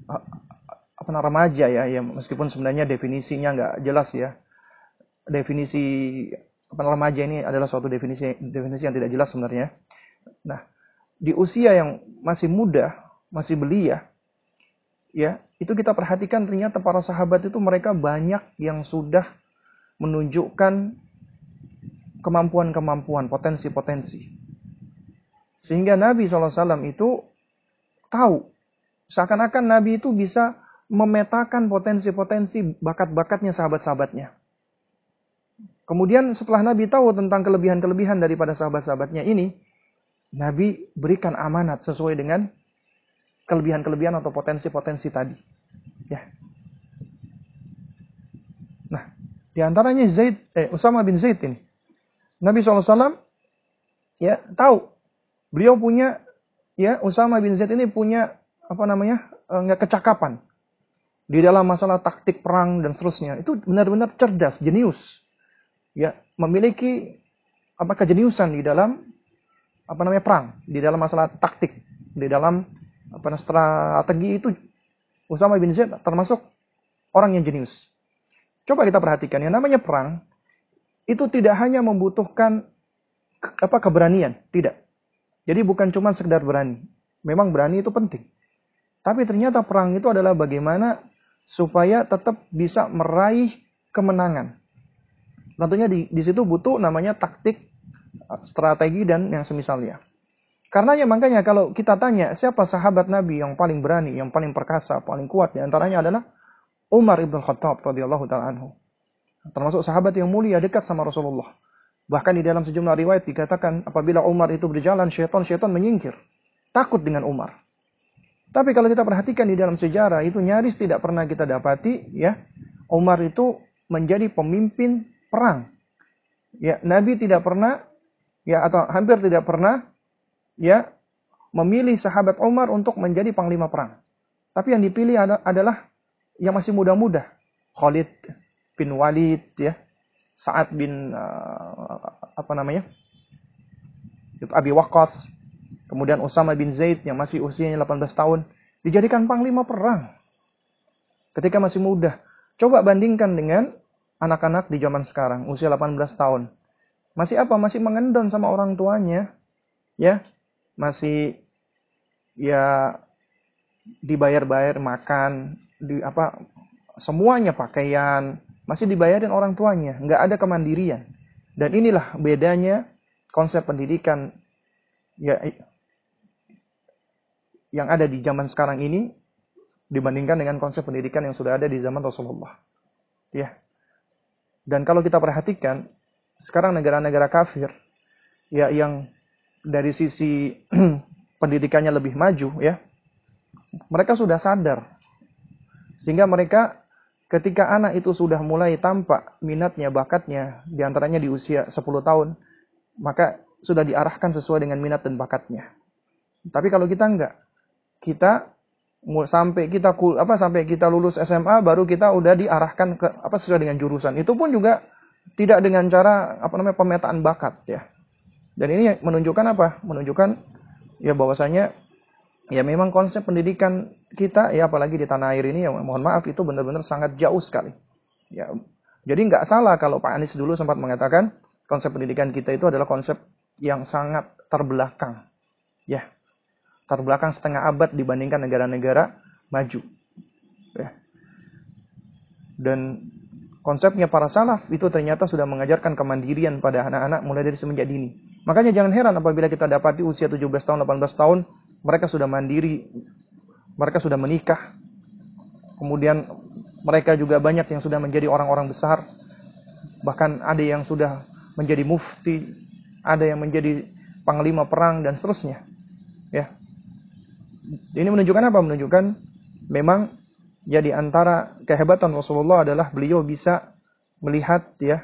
[SPEAKER 1] apa namanya remaja ya ya meskipun sebenarnya definisinya nggak jelas ya definisi apa remaja ini adalah suatu definisi definisi yang tidak jelas sebenarnya. Nah, di usia yang masih muda, masih belia, ya, itu kita perhatikan ternyata para sahabat itu mereka banyak yang sudah menunjukkan kemampuan-kemampuan, potensi-potensi. Sehingga Nabi SAW itu tahu, seakan-akan Nabi itu bisa memetakan potensi-potensi bakat-bakatnya sahabat-sahabatnya. Kemudian setelah Nabi tahu tentang kelebihan-kelebihan daripada sahabat-sahabatnya ini, Nabi berikan amanat sesuai dengan kelebihan-kelebihan atau potensi-potensi tadi. Ya. Nah, Di antaranya Zaid, eh, Usama bin Zaid ini. Nabi SAW ya tahu beliau punya ya Usama bin Zaid ini punya apa namanya eh, nggak kecakapan di dalam masalah taktik perang dan seterusnya itu benar-benar cerdas jenius ya memiliki apa kejeniusan di dalam apa namanya perang di dalam masalah taktik di dalam apa strategi itu Usama bin Zaid termasuk orang yang jenius Coba kita perhatikan, yang namanya perang itu tidak hanya membutuhkan apa keberanian, tidak. Jadi bukan cuma sekedar berani. Memang berani itu penting. Tapi ternyata perang itu adalah bagaimana supaya tetap bisa meraih kemenangan. Tentunya di, di situ butuh namanya taktik, strategi dan yang semisalnya. Karena ya makanya kalau kita tanya siapa sahabat Nabi yang paling berani, yang paling perkasa, paling kuat, di antaranya adalah Umar ibn Khattab radhiyallahu taala anhu. Termasuk sahabat yang mulia dekat sama Rasulullah. Bahkan di dalam sejumlah riwayat dikatakan apabila Umar itu berjalan syaitan-syaitan menyingkir. Takut dengan Umar. Tapi kalau kita perhatikan di dalam sejarah itu nyaris tidak pernah kita dapati ya Umar itu menjadi pemimpin perang. Ya, Nabi tidak pernah ya atau hampir tidak pernah ya memilih sahabat Umar untuk menjadi panglima perang. Tapi yang dipilih adalah yang masih muda-muda. Khalid bin Walid ya. Sa'ad bin uh, apa namanya? Abi Waqqas. Kemudian Usama bin Zaid yang masih usianya 18 tahun dijadikan panglima perang. Ketika masih muda. Coba bandingkan dengan anak-anak di zaman sekarang, usia 18 tahun. Masih apa? Masih mengendon sama orang tuanya. Ya. Masih ya dibayar-bayar makan, di apa semuanya pakaian masih dibayarin orang tuanya, nggak ada kemandirian. Dan inilah bedanya konsep pendidikan ya yang ada di zaman sekarang ini dibandingkan dengan konsep pendidikan yang sudah ada di zaman Rasulullah. Ya. Dan kalau kita perhatikan sekarang negara-negara kafir ya yang dari sisi pendidikannya lebih maju ya. Mereka sudah sadar sehingga mereka ketika anak itu sudah mulai tampak minatnya, bakatnya, di antaranya di usia 10 tahun, maka sudah diarahkan sesuai dengan minat dan bakatnya. Tapi kalau kita enggak, kita sampai kita apa sampai kita lulus SMA baru kita udah diarahkan ke apa sesuai dengan jurusan. Itu pun juga tidak dengan cara apa namanya pemetaan bakat ya. Dan ini menunjukkan apa? Menunjukkan ya bahwasanya ya memang konsep pendidikan kita ya apalagi di tanah air ini ya mohon maaf itu benar-benar sangat jauh sekali. Ya, jadi nggak salah kalau Pak Anies dulu sempat mengatakan konsep pendidikan kita itu adalah konsep yang sangat terbelakang. Ya, terbelakang setengah abad dibandingkan negara-negara maju. Ya. Dan konsepnya para salaf itu ternyata sudah mengajarkan kemandirian pada anak-anak mulai dari semenjak dini. Makanya jangan heran apabila kita dapati usia 17 tahun, 18 tahun, mereka sudah mandiri, mereka sudah menikah, kemudian mereka juga banyak yang sudah menjadi orang-orang besar, bahkan ada yang sudah menjadi mufti, ada yang menjadi panglima perang dan seterusnya. Ya. Ini menunjukkan apa? Menunjukkan memang ya di antara kehebatan Rasulullah adalah beliau bisa melihat ya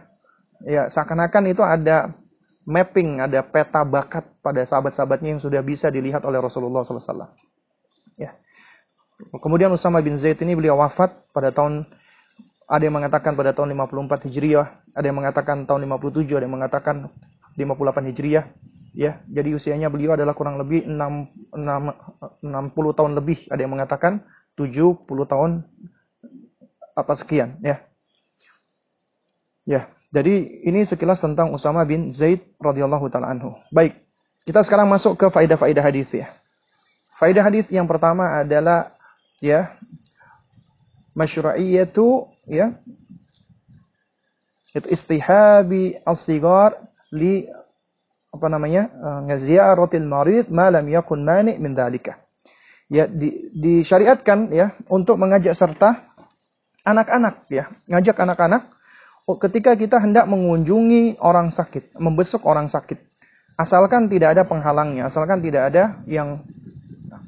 [SPEAKER 1] ya seakan-akan itu ada mapping, ada peta bakat pada sahabat-sahabatnya yang sudah bisa dilihat oleh Rasulullah SAW. Ya. Kemudian Usama bin Zaid ini beliau wafat pada tahun ada yang mengatakan pada tahun 54 Hijriah, ada yang mengatakan tahun 57, ada yang mengatakan 58 Hijriah. Ya, jadi usianya beliau adalah kurang lebih 6, 6 60 tahun lebih, ada yang mengatakan 70 tahun apa sekian, ya. Ya, jadi ini sekilas tentang Usama bin Zaid radhiyallahu taala anhu. Baik, kita sekarang masuk ke faidah-faidah hadis ya. Faidah hadis yang pertama adalah ya masyru'iyatu ya itu istihabi as-sigar li apa namanya uh, ngaziyaratil marid ma lam yakun mani min dalika. Ya di, disyariatkan ya untuk mengajak serta anak-anak ya, ngajak anak-anak ketika kita hendak mengunjungi orang sakit, membesuk orang sakit, asalkan tidak ada penghalangnya, asalkan tidak ada yang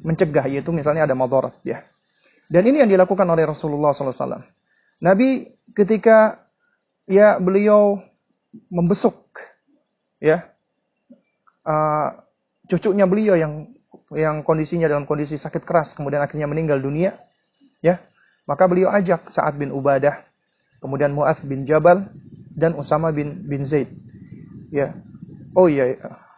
[SPEAKER 1] mencegah, yaitu misalnya ada madarat ya. Dan ini yang dilakukan oleh Rasulullah SAW. Nabi ketika ya beliau membesuk ya uh, cucunya beliau yang yang kondisinya dalam kondisi sakit keras kemudian akhirnya meninggal dunia ya maka beliau ajak Sa'ad bin Ubadah kemudian Mu'adz bin Jabal dan Usama bin bin Zaid. Ya. Oh iya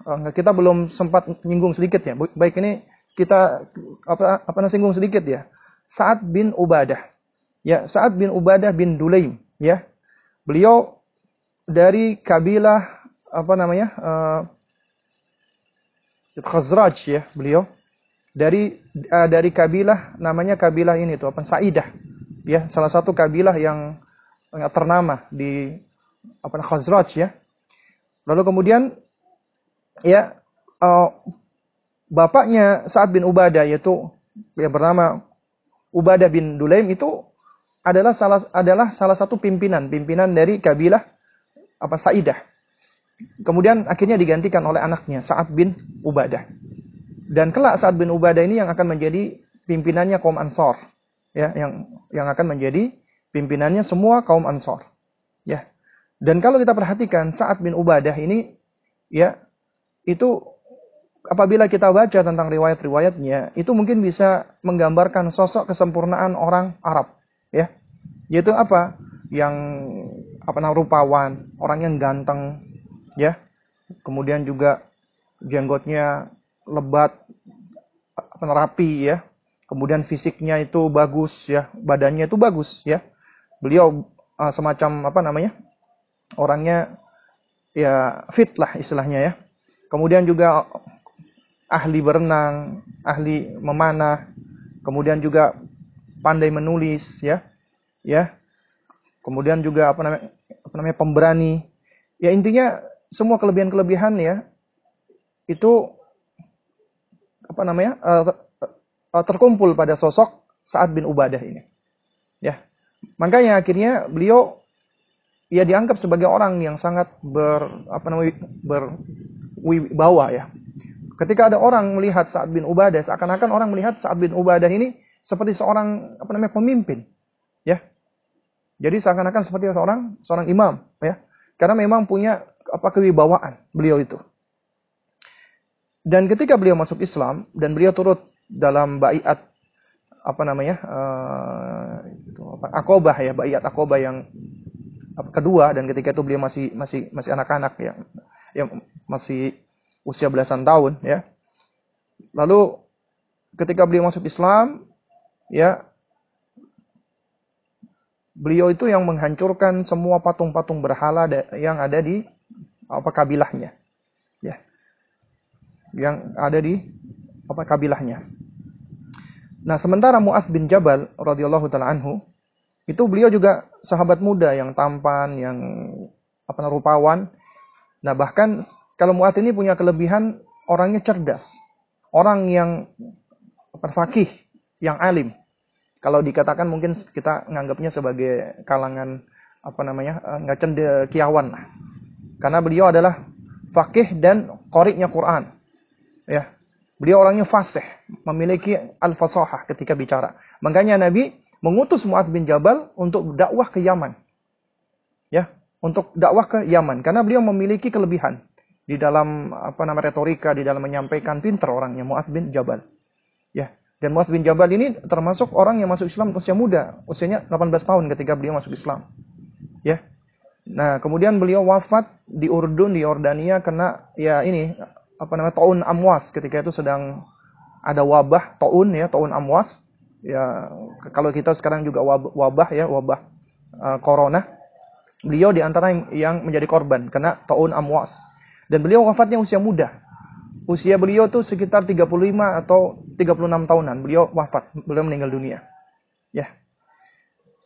[SPEAKER 1] uh, kita belum sempat menyinggung sedikit ya. Baik ini kita apa apa singgung sedikit ya. Sa'ad bin Ubadah. Ya Sa'ad bin Ubadah bin Dulaim ya. Beliau dari kabilah apa namanya uh, Khazraj ya beliau. Dari uh, dari kabilah namanya kabilah ini tuh apa Saidah ya. Salah satu kabilah yang ternama di apa Khazraj ya lalu kemudian ya uh, bapaknya Sa'ad bin Ubadah yaitu yang bernama Ubadah bin Dulaim itu adalah salah adalah salah satu pimpinan pimpinan dari kabilah apa Saidah Kemudian akhirnya digantikan oleh anaknya Sa'ad bin Ubadah. Dan kelak Sa'ad bin Ubadah ini yang akan menjadi pimpinannya kaum Ansor. Ya, yang yang akan menjadi pimpinannya semua kaum Ansor. Ya. Dan kalau kita perhatikan Sa'ad bin Ubadah ini ya itu apabila kita baca tentang riwayat-riwayatnya itu mungkin bisa menggambarkan sosok kesempurnaan orang Arab ya yaitu apa yang apa namanya rupawan orang yang ganteng ya. Kemudian juga jenggotnya lebat, rapi ya. Kemudian fisiknya itu bagus ya, badannya itu bagus ya. Beliau uh, semacam apa namanya? Orangnya ya fit lah istilahnya ya. Kemudian juga ahli berenang, ahli memanah, kemudian juga pandai menulis ya. Ya. Kemudian juga apa namanya? apa namanya pemberani. Ya intinya semua kelebihan-kelebihan ya itu apa namanya uh, terkumpul pada sosok Sa'ad bin Ubadah ini. Ya. Makanya akhirnya beliau ia dianggap sebagai orang yang sangat ber apa namanya berwibawa ya. Ketika ada orang melihat Sa'ad bin Ubadah seakan-akan orang melihat Sa'ad bin Ubadah ini seperti seorang apa namanya pemimpin. Ya. Jadi seakan-akan seperti seorang seorang imam ya. Karena memang punya apa kewibawaan beliau itu. Dan ketika beliau masuk Islam dan beliau turut dalam baiat apa namanya uh, itu apa, akobah ya baiat akobah yang kedua dan ketika itu beliau masih masih masih anak-anak ya yang masih usia belasan tahun ya. Lalu ketika beliau masuk Islam ya beliau itu yang menghancurkan semua patung-patung berhala yang ada di apa kabilahnya ya. Yang ada di apa kabilahnya nah sementara Muaz bin Jabal radhiyallahu taala anhu itu beliau juga sahabat muda yang tampan yang apa rupawan nah bahkan kalau Muaz ini punya kelebihan orangnya cerdas orang yang perfakih yang alim kalau dikatakan mungkin kita nganggapnya sebagai kalangan apa namanya eh, nggak cendekiawan lah karena beliau adalah fakih dan koriknya Quran. Ya. Beliau orangnya fasih, memiliki al-fasahah ketika bicara. Makanya Nabi mengutus Mu'adz bin Jabal untuk dakwah ke Yaman. Ya, untuk dakwah ke Yaman karena beliau memiliki kelebihan di dalam apa nama retorika, di dalam menyampaikan pinter orangnya Mu'adz bin Jabal. Ya. Dan Mu'adz bin Jabal ini termasuk orang yang masuk Islam usia muda, usianya 18 tahun ketika beliau masuk Islam. Ya. Nah, kemudian beliau wafat di Urdun di Yordania kena ya ini apa namanya taun amwas ketika itu sedang ada wabah taun ya taun amwas. Ya kalau kita sekarang juga wabah, wabah ya wabah uh, corona. Beliau di antara yang, yang menjadi korban kena taun amwas. Dan beliau wafatnya usia muda. Usia beliau tuh sekitar 35 atau 36 tahunan beliau wafat beliau meninggal dunia. Ya.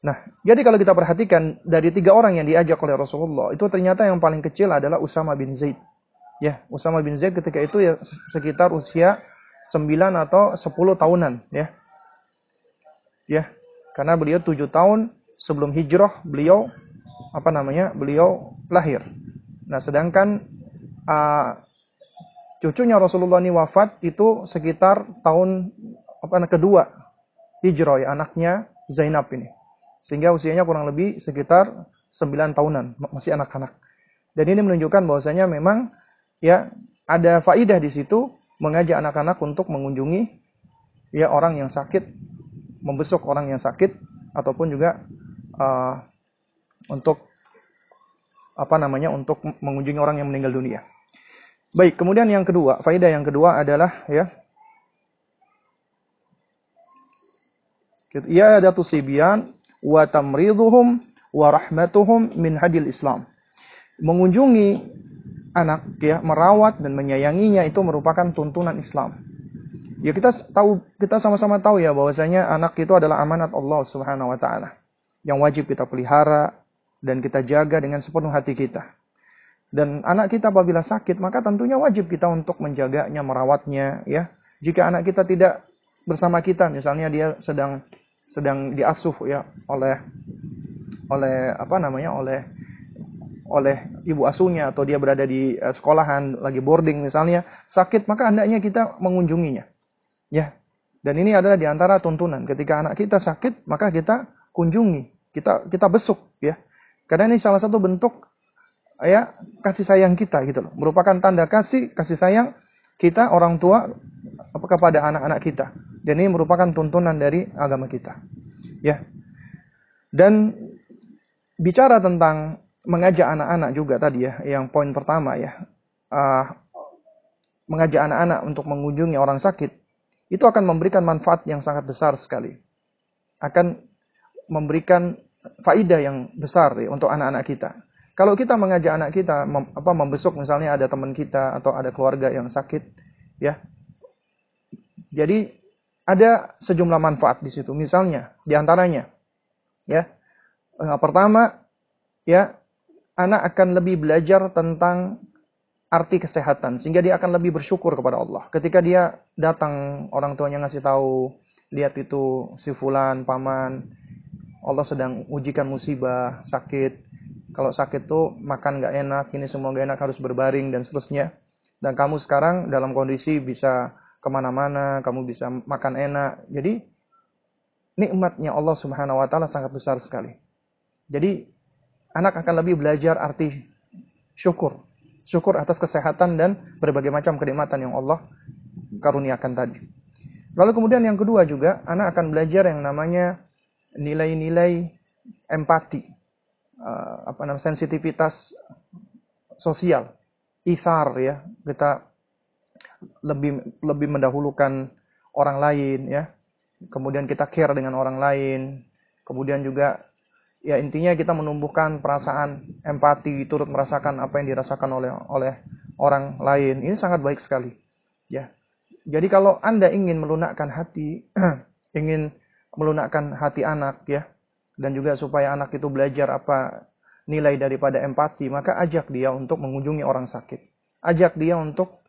[SPEAKER 1] Nah, jadi kalau kita perhatikan dari tiga orang yang diajak oleh Rasulullah, itu ternyata yang paling kecil adalah Usama bin Zaid. Ya, Usama bin Zaid ketika itu ya sekitar usia 9 atau 10 tahunan, ya. Ya, karena beliau 7 tahun sebelum hijrah, beliau apa namanya? Beliau lahir. Nah, sedangkan uh, cucunya Rasulullah ini wafat itu sekitar tahun apa kedua hijrah ya anaknya Zainab ini sehingga usianya kurang lebih sekitar 9 tahunan, masih anak-anak. Dan ini menunjukkan bahwasanya memang ya ada faidah di situ mengajak anak-anak untuk mengunjungi ya orang yang sakit, membesuk orang yang sakit ataupun juga uh, untuk apa namanya untuk mengunjungi orang yang meninggal dunia. Baik, kemudian yang kedua, faidah yang kedua adalah ya Ya ada tusibian wa tamriduhum wa rahmatuhum min hadil Islam. Mengunjungi anak ya, merawat dan menyayanginya itu merupakan tuntunan Islam. Ya kita tahu kita sama-sama tahu ya bahwasanya anak itu adalah amanat Allah Subhanahu wa taala yang wajib kita pelihara dan kita jaga dengan sepenuh hati kita. Dan anak kita apabila sakit, maka tentunya wajib kita untuk menjaganya, merawatnya ya. Jika anak kita tidak bersama kita, misalnya dia sedang sedang diasuh ya oleh oleh apa namanya oleh oleh ibu asuhnya atau dia berada di uh, sekolahan lagi boarding misalnya sakit maka hendaknya kita mengunjunginya. Ya. Dan ini adalah di antara tuntunan. Ketika anak kita sakit maka kita kunjungi. Kita kita besuk ya. Karena ini salah satu bentuk ya kasih sayang kita gitu loh. Merupakan tanda kasih kasih sayang kita orang tua kepada anak-anak kita. Dan ini merupakan tuntunan dari agama kita. Ya. Dan bicara tentang mengajak anak-anak juga tadi ya, yang poin pertama ya. Uh, mengajak anak-anak untuk mengunjungi orang sakit itu akan memberikan manfaat yang sangat besar sekali. Akan memberikan faidah yang besar ya, untuk anak-anak kita. Kalau kita mengajak anak kita mem, apa membesuk misalnya ada teman kita atau ada keluarga yang sakit ya. Jadi ada sejumlah manfaat di situ. Misalnya, di antaranya, ya, yang pertama, ya, anak akan lebih belajar tentang arti kesehatan sehingga dia akan lebih bersyukur kepada Allah. Ketika dia datang orang tuanya ngasih tahu, lihat itu si fulan, paman, Allah sedang ujikan musibah, sakit. Kalau sakit tuh makan nggak enak, ini semua nggak enak harus berbaring dan seterusnya. Dan kamu sekarang dalam kondisi bisa ke mana-mana, kamu bisa makan enak. Jadi nikmatnya Allah Subhanahu Wa Taala sangat besar sekali. Jadi anak akan lebih belajar arti syukur, syukur atas kesehatan dan berbagai macam kenikmatan yang Allah karuniakan tadi. Lalu kemudian yang kedua juga anak akan belajar yang namanya nilai-nilai empati, uh, apa namanya sensitivitas sosial, ithar ya kita lebih lebih mendahulukan orang lain ya. Kemudian kita care dengan orang lain. Kemudian juga ya intinya kita menumbuhkan perasaan empati turut merasakan apa yang dirasakan oleh oleh orang lain. Ini sangat baik sekali. Ya. Jadi kalau Anda ingin melunakkan hati, ingin melunakkan hati anak ya, dan juga supaya anak itu belajar apa nilai daripada empati, maka ajak dia untuk mengunjungi orang sakit. Ajak dia untuk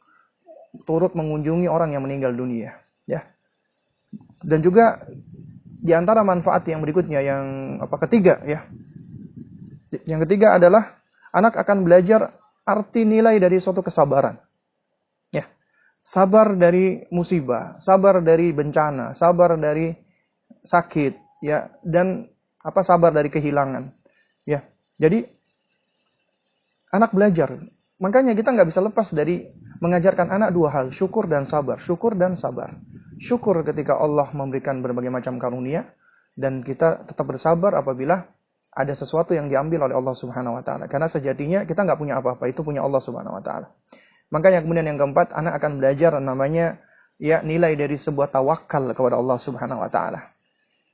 [SPEAKER 1] turut mengunjungi orang yang meninggal dunia, ya. Dan juga di antara manfaat yang berikutnya yang apa ketiga ya. Yang ketiga adalah anak akan belajar arti nilai dari suatu kesabaran. Ya. Sabar dari musibah, sabar dari bencana, sabar dari sakit, ya, dan apa sabar dari kehilangan. Ya. Jadi anak belajar. Makanya kita nggak bisa lepas dari mengajarkan anak dua hal, syukur dan sabar. Syukur dan sabar. Syukur ketika Allah memberikan berbagai macam karunia dan kita tetap bersabar apabila ada sesuatu yang diambil oleh Allah Subhanahu wa taala. Karena sejatinya kita nggak punya apa-apa, itu punya Allah Subhanahu wa taala. Makanya kemudian yang keempat, anak akan belajar namanya ya nilai dari sebuah tawakal kepada Allah Subhanahu wa taala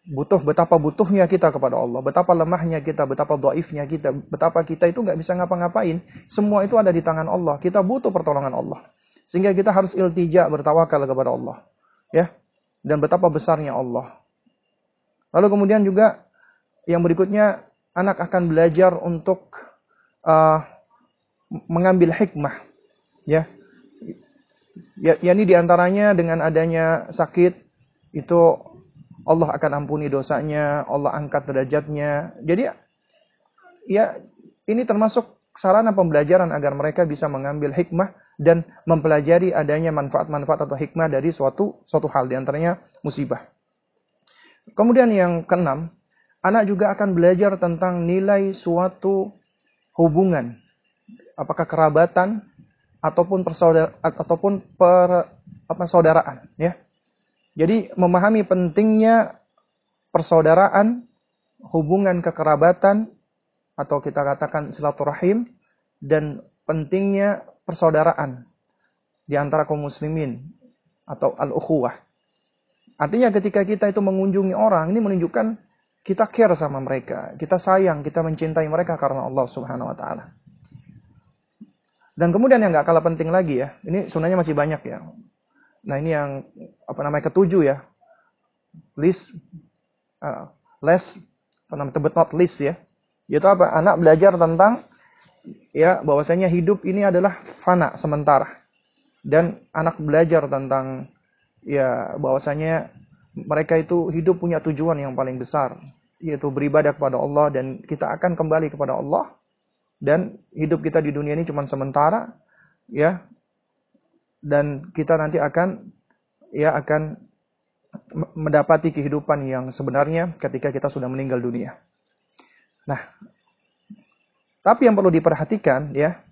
[SPEAKER 1] butuh betapa butuhnya kita kepada Allah, betapa lemahnya kita, betapa dhaifnya kita, betapa kita itu nggak bisa ngapa-ngapain. Semua itu ada di tangan Allah. Kita butuh pertolongan Allah. Sehingga kita harus iltija bertawakal kepada Allah. Ya. Dan betapa besarnya Allah. Lalu kemudian juga yang berikutnya anak akan belajar untuk uh, mengambil hikmah. Ya. Ya, ya ini di antaranya dengan adanya sakit itu Allah akan ampuni dosanya, Allah angkat derajatnya. Jadi ya ini termasuk sarana pembelajaran agar mereka bisa mengambil hikmah dan mempelajari adanya manfaat-manfaat atau hikmah dari suatu suatu hal di antaranya musibah. Kemudian yang keenam, anak juga akan belajar tentang nilai suatu hubungan, apakah kerabatan ataupun persaudara ataupun per apa saudaraan, ya. Jadi memahami pentingnya persaudaraan, hubungan kekerabatan atau kita katakan silaturahim dan pentingnya persaudaraan di antara kaum muslimin atau al-ukhuwah. Artinya ketika kita itu mengunjungi orang, ini menunjukkan kita care sama mereka, kita sayang, kita mencintai mereka karena Allah Subhanahu wa taala. Dan kemudian yang nggak kalah penting lagi ya, ini sebenarnya masih banyak ya. Nah ini yang apa namanya ketujuh ya, list, uh, less, apa namanya, but not least ya. Yaitu apa? Anak belajar tentang ya bahwasanya hidup ini adalah fana sementara. Dan anak belajar tentang ya bahwasanya mereka itu hidup punya tujuan yang paling besar yaitu beribadah kepada Allah dan kita akan kembali kepada Allah. Dan hidup kita di dunia ini cuma sementara ya. Dan kita nanti akan ya akan mendapati kehidupan yang sebenarnya ketika kita sudah meninggal dunia. Nah, tapi yang perlu diperhatikan ya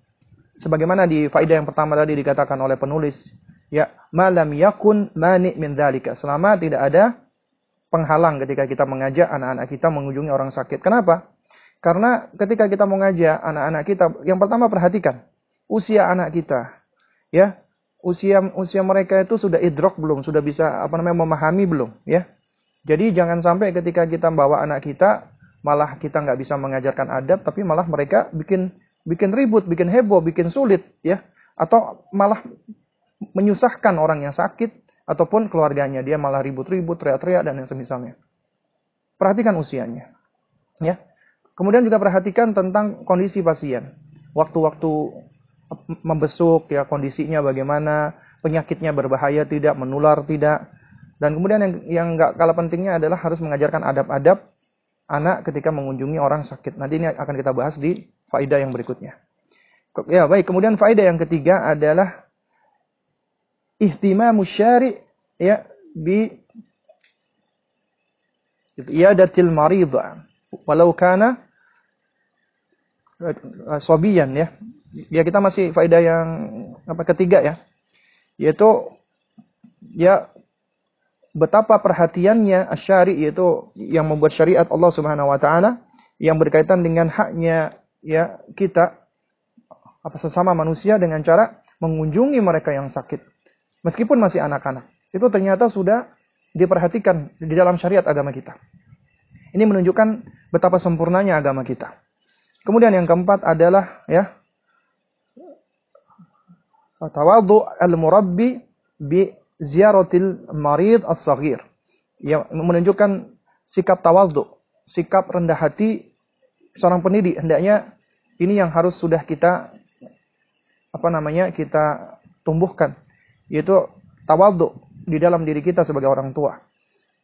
[SPEAKER 1] sebagaimana di faedah yang pertama tadi dikatakan oleh penulis, ya, malam yakun mani min dzalika. Selama tidak ada penghalang ketika kita mengajak anak-anak kita mengunjungi orang sakit. Kenapa? Karena ketika kita mengajak anak-anak kita, yang pertama perhatikan usia anak kita. Ya, usia usia mereka itu sudah idrok belum, sudah bisa apa namanya memahami belum, ya. Jadi jangan sampai ketika kita membawa anak kita malah kita nggak bisa mengajarkan adab, tapi malah mereka bikin bikin ribut, bikin heboh, bikin sulit, ya, atau malah menyusahkan orang yang sakit ataupun keluarganya dia malah ribut-ribut, teriak-teriak dan yang semisalnya. Perhatikan usianya, ya. Kemudian juga perhatikan tentang kondisi pasien, waktu-waktu membesuk, ya kondisinya bagaimana, penyakitnya berbahaya tidak, menular tidak, dan kemudian yang yang nggak kalah pentingnya adalah harus mengajarkan adab-adab anak ketika mengunjungi orang sakit. Nanti ini akan kita bahas di faedah yang berikutnya. Ya, baik. Kemudian faedah yang ketiga adalah ihtimamu syari ya bi iyadatil marid walau kana sobiyan ya. Ya kita masih faedah yang apa ketiga ya. Yaitu ya betapa perhatiannya asyari yaitu yang membuat syariat Allah Subhanahu wa taala yang berkaitan dengan haknya ya kita apa sesama manusia dengan cara mengunjungi mereka yang sakit. Meskipun masih anak-anak. Itu ternyata sudah diperhatikan di dalam syariat agama kita. Ini menunjukkan betapa sempurnanya agama kita. Kemudian yang keempat adalah ya tawadhu al-murabbi bi ziaratil marid as-saghir yang menunjukkan sikap tawadhu sikap rendah hati seorang pendidik hendaknya ini yang harus sudah kita apa namanya kita tumbuhkan yaitu tawadhu di dalam diri kita sebagai orang tua.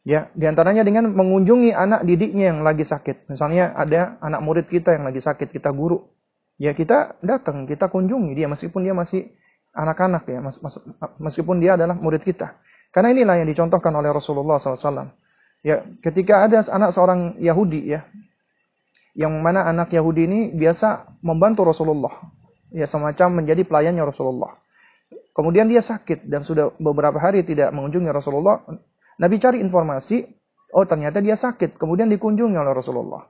[SPEAKER 1] Ya, di antaranya dengan mengunjungi anak didiknya yang lagi sakit. Misalnya ada anak murid kita yang lagi sakit, kita guru. Ya kita datang, kita kunjungi dia meskipun dia masih anak-anak ya, meskipun dia adalah murid kita. Karena inilah yang dicontohkan oleh Rasulullah SAW. Ya, ketika ada anak seorang Yahudi ya, yang mana anak Yahudi ini biasa membantu Rasulullah. Ya semacam menjadi pelayannya Rasulullah. Kemudian dia sakit dan sudah beberapa hari tidak mengunjungi Rasulullah. Nabi cari informasi, oh ternyata dia sakit. Kemudian dikunjungi oleh Rasulullah.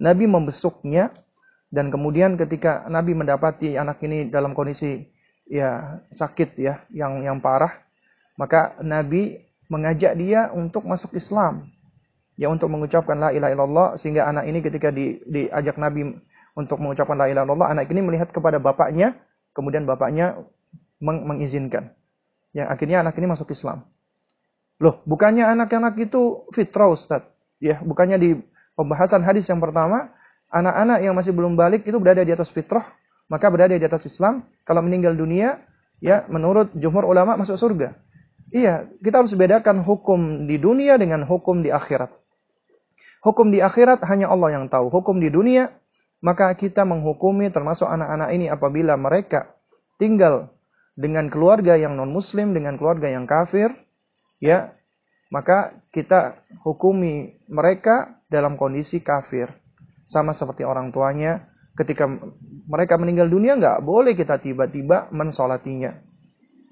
[SPEAKER 1] Nabi membesuknya dan kemudian ketika Nabi mendapati anak ini dalam kondisi ya sakit ya yang yang parah, maka Nabi mengajak dia untuk masuk Islam. Ya untuk mengucapkan la ilaha illallah sehingga anak ini ketika di, diajak Nabi untuk mengucapkan la ilaha illallah anak ini melihat kepada bapaknya kemudian bapaknya meng mengizinkan. Ya akhirnya anak ini masuk Islam. Loh bukannya anak-anak itu fitrah Ustaz? Ya bukannya di pembahasan hadis yang pertama anak-anak yang masih belum balik itu berada di atas fitrah maka berada di atas Islam kalau meninggal dunia ya menurut jumhur ulama masuk surga iya kita harus bedakan hukum di dunia dengan hukum di akhirat Hukum di akhirat hanya Allah yang tahu. Hukum di dunia, maka kita menghukumi termasuk anak-anak ini apabila mereka tinggal dengan keluarga yang non-muslim, dengan keluarga yang kafir, ya, maka kita hukumi mereka dalam kondisi kafir. Sama seperti orang tuanya, ketika mereka meninggal dunia nggak boleh kita tiba-tiba mensolatinya.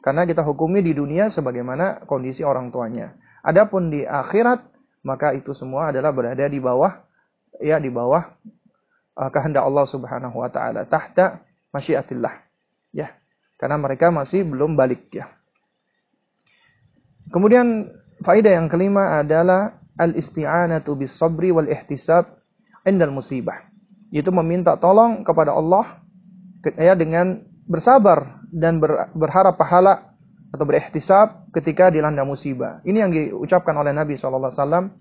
[SPEAKER 1] Karena kita hukumi di dunia sebagaimana kondisi orang tuanya. Adapun di akhirat, maka itu semua adalah berada di bawah ya di bawah uh, kehendak Allah Subhanahu wa taala, tahta masyiatillah. Ya. Karena mereka masih belum balik ya. Kemudian faedah yang kelima adalah al-isti'anatu bis sabri wal ihtisab indal musibah. Itu meminta tolong kepada Allah ya dengan bersabar dan ber, berharap pahala atau berihtisab ketika dilanda musibah. Ini yang diucapkan oleh Nabi SAW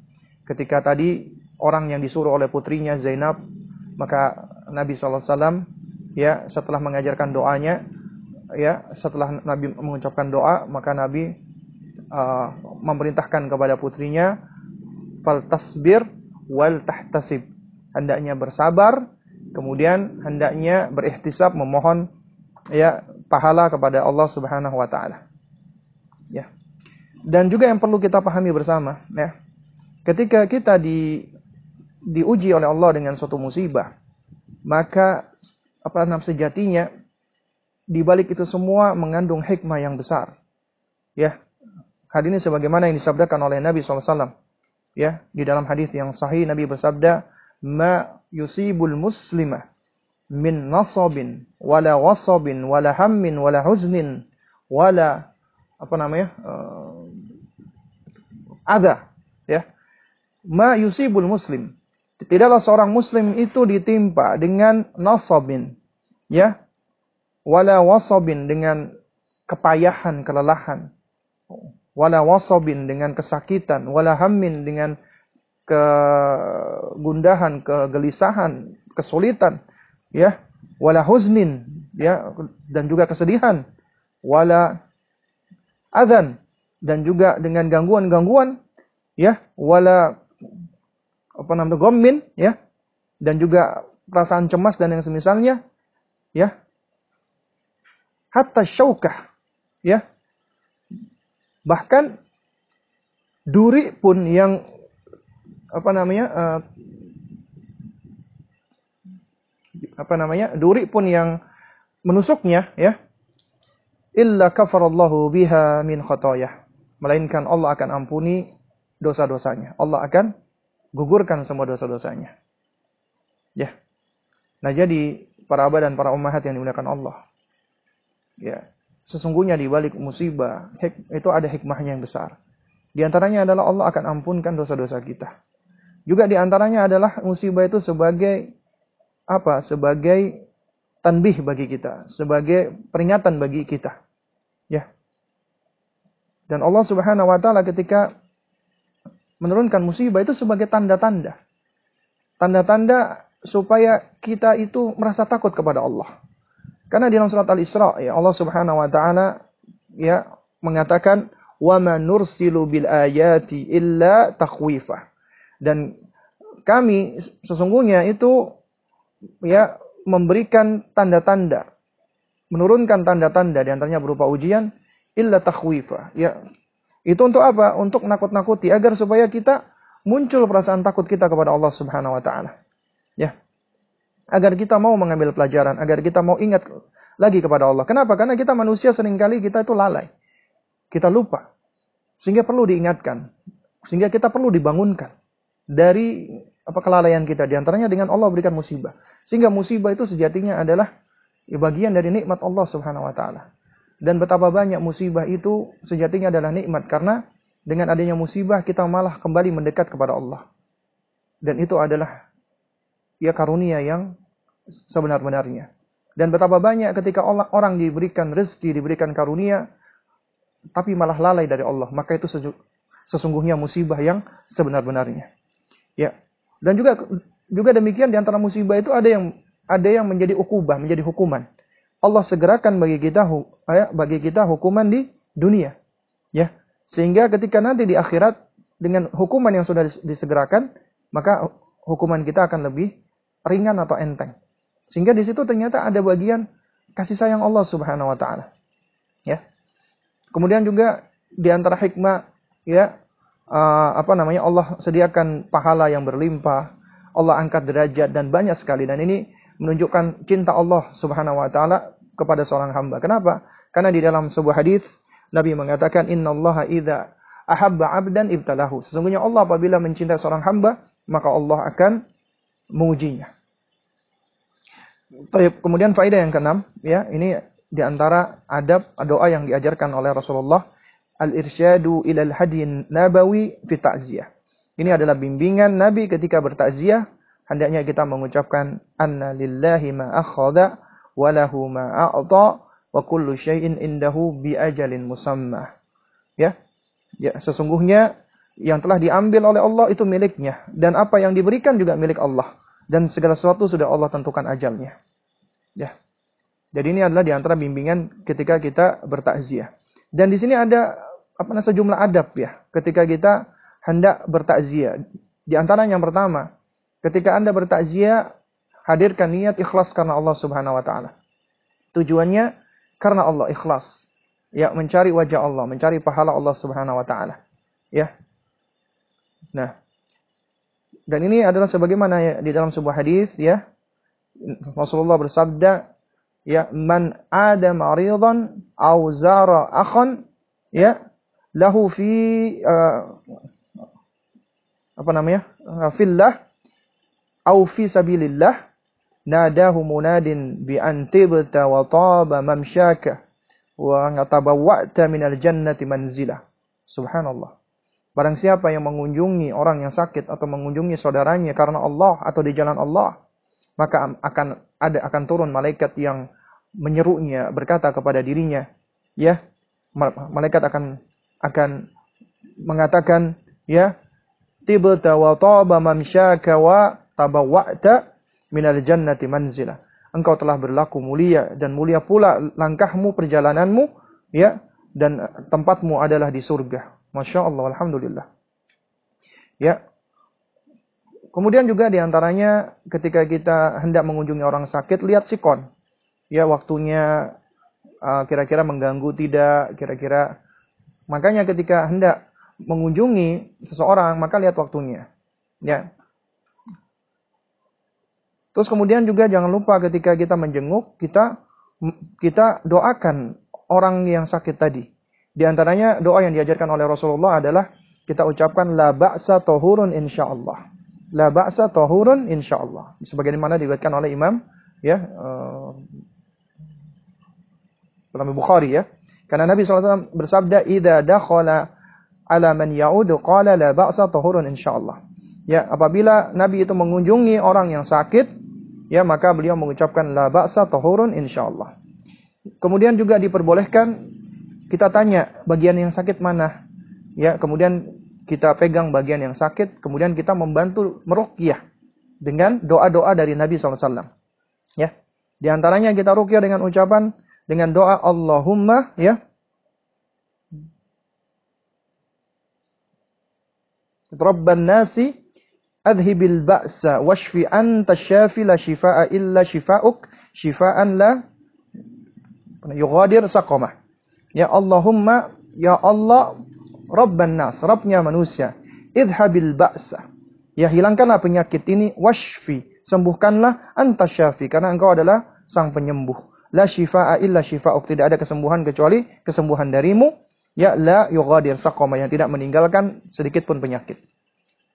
[SPEAKER 1] ketika tadi orang yang disuruh oleh putrinya Zainab, maka Nabi SAW ya setelah mengajarkan doanya, ya setelah Nabi mengucapkan doa, maka Nabi uh, memerintahkan kepada putrinya fal tasbir wal tahtasib. Hendaknya bersabar, kemudian hendaknya berihtisab memohon ya pahala kepada Allah Subhanahu wa taala. Ya. Dan juga yang perlu kita pahami bersama ya. Ketika kita di diuji oleh Allah dengan suatu musibah, maka apa namanya sejatinya di balik itu semua mengandung hikmah yang besar. Ya. Hal ini sebagaimana yang disabdakan oleh Nabi SAW. Ya, di dalam hadis yang sahih Nabi bersabda, "Ma yusibul muslimah min nasabin wala wasabin wala hammin wala huznin wala apa namanya uh, ada ya. Ma yusibul muslim. Tidaklah seorang muslim itu ditimpa dengan nasabin ya. Wala wasabin dengan kepayahan kelelahan. Wala wasabin dengan kesakitan. Wala hammin dengan kegundahan kegelisahan kesulitan ya. Wala huznin ya dan juga kesedihan. Wala adzan dan juga dengan gangguan-gangguan ya. Wala apa namanya gommin ya. Dan juga perasaan cemas dan yang semisalnya ya. Hatta syaukah ya. Bahkan duri pun yang apa namanya uh, apa namanya duri pun yang menusuknya ya. Illa kafarallahu biha min khotoyah melainkan Allah akan ampuni dosa-dosanya. Allah akan gugurkan semua dosa-dosanya. Ya. Nah jadi para abah dan para ummahat yang dimuliakan Allah. Ya. Sesungguhnya di balik musibah itu ada hikmahnya yang besar. Di antaranya adalah Allah akan ampunkan dosa-dosa kita juga di antaranya adalah musibah itu sebagai apa sebagai tanbih bagi kita, sebagai peringatan bagi kita. Ya. Dan Allah Subhanahu wa taala ketika menurunkan musibah itu sebagai tanda-tanda. Tanda-tanda supaya kita itu merasa takut kepada Allah. Karena di dalam surat Al-Isra ya Allah Subhanahu wa taala ya mengatakan wa ma nursilu bil ayati illa takhwifa. Dan kami sesungguhnya itu ya memberikan tanda-tanda, menurunkan tanda-tanda di antaranya berupa ujian illa takhwifa. Ya. Itu untuk apa? Untuk nakut-nakuti agar supaya kita muncul perasaan takut kita kepada Allah Subhanahu wa taala. Ya. Agar kita mau mengambil pelajaran, agar kita mau ingat lagi kepada Allah. Kenapa? Karena kita manusia sering kali kita itu lalai. Kita lupa. Sehingga perlu diingatkan. Sehingga kita perlu dibangunkan dari apa kelalaian kita. Di antaranya dengan Allah berikan musibah. Sehingga musibah itu sejatinya adalah ya, bagian dari nikmat Allah Subhanahu wa taala. Dan betapa banyak musibah itu sejatinya adalah nikmat. Karena dengan adanya musibah kita malah kembali mendekat kepada Allah. Dan itu adalah ya karunia yang sebenar-benarnya. Dan betapa banyak ketika orang diberikan rezeki diberikan karunia tapi malah lalai dari Allah. Maka itu sesungguhnya musibah yang sebenar-benarnya ya dan juga juga demikian di antara musibah itu ada yang ada yang menjadi ukubah, menjadi hukuman. Allah segerakan bagi kita ya, bagi kita hukuman di dunia. Ya. Sehingga ketika nanti di akhirat dengan hukuman yang sudah disegerakan, maka hukuman kita akan lebih ringan atau enteng. Sehingga di situ ternyata ada bagian kasih sayang Allah Subhanahu wa taala. Ya. Kemudian juga di antara hikmah ya uh, apa namanya Allah sediakan pahala yang berlimpah, Allah angkat derajat dan banyak sekali dan ini menunjukkan cinta Allah Subhanahu wa taala kepada seorang hamba. Kenapa? Karena di dalam sebuah hadis Nabi mengatakan innallaha idza ahabba 'abdan ibtalahu. Sesungguhnya Allah apabila mencintai seorang hamba, maka Allah akan mengujinya. Kemudian faedah yang keenam, ya, ini di antara adab doa yang diajarkan oleh Rasulullah al-irsyadu ilal hadin nabawi fi ta'ziyah. Ini adalah bimbingan Nabi ketika bertakziah, hendaknya kita mengucapkan anna lillahi ma akhadha wa lahu ma a'ta wa kullu syai'in indahu bi ajalin musamma. Ya. Ya, sesungguhnya yang telah diambil oleh Allah itu miliknya dan apa yang diberikan juga milik Allah dan segala sesuatu sudah Allah tentukan ajalnya. Ya. Jadi ini adalah di antara bimbingan ketika kita bertakziah. Dan di sini ada apa namanya sejumlah adab ya ketika kita hendak bertakziah. Di antara yang pertama, ketika Anda bertakziah hadirkan niat ikhlas karena Allah Subhanahu wa taala. Tujuannya karena Allah ikhlas. Ya, mencari wajah Allah, mencari pahala Allah Subhanahu wa taala. Ya, Nah, dan ini adalah sebagaimana ya, di dalam sebuah hadis ya Rasulullah bersabda ya man ada maridan au zara akhan ya lahu fi uh, apa namanya uh, fillah au fi sabilillah nadahu munadin bi an tibta wa taba mamshaka wa ngatabawwa'ta minal jannati manzila subhanallah. Barang siapa yang mengunjungi orang yang sakit atau mengunjungi saudaranya karena Allah atau di jalan Allah, maka akan ada akan turun malaikat yang menyerunya berkata kepada dirinya, ya, malaikat akan akan mengatakan, ya, tibta wa taba mamsyaka wa tabawwa'ta minal jannati manzila. Engkau telah berlaku mulia dan mulia pula langkahmu perjalananmu, ya, dan tempatmu adalah di surga. Masya Allah, Alhamdulillah. Ya. Kemudian juga di antaranya ketika kita hendak mengunjungi orang sakit, lihat sikon. Ya, waktunya uh, kira-kira mengganggu tidak, kira-kira. Makanya ketika hendak mengunjungi seseorang, maka lihat waktunya. Ya. Terus kemudian juga jangan lupa ketika kita menjenguk, kita kita doakan orang yang sakit tadi. Di antaranya doa yang diajarkan oleh Rasulullah adalah kita ucapkan la ba'sa tahurun insyaallah. La ba'sa tahurun insyaallah. Sebagaimana diriwayatkan oleh Imam ya uh, Bukhari ya. Karena Nabi SAW bersabda idza dakhala ala man ya'udu qala la ba'sa tahurun insyaallah. Ya, apabila Nabi itu mengunjungi orang yang sakit, ya maka beliau mengucapkan la ba'sa tahurun insyaallah. Kemudian juga diperbolehkan kita tanya bagian yang sakit mana. Ya, kemudian kita pegang bagian yang sakit, kemudian kita membantu meruqyah dengan doa-doa dari Nabi SAW. Ya. Di antaranya kita ruqyah dengan ucapan dengan doa Allahumma ya. Rabban nasi adhibil ba'sa washfi anta syafi la shifaa illa shifauk shifaan la yughadir saqamah. Ya Allahumma, ya Allah, Rabban nas, Rabbnya manusia. Idhabil ba'sa. Ya hilangkanlah penyakit ini, washfi. Sembuhkanlah anta syafi. Karena engkau adalah sang penyembuh. La shifa'a illa shifa'uk. Tidak ada kesembuhan kecuali kesembuhan darimu. Ya la yugadir saqama. Yang tidak meninggalkan sedikit pun penyakit.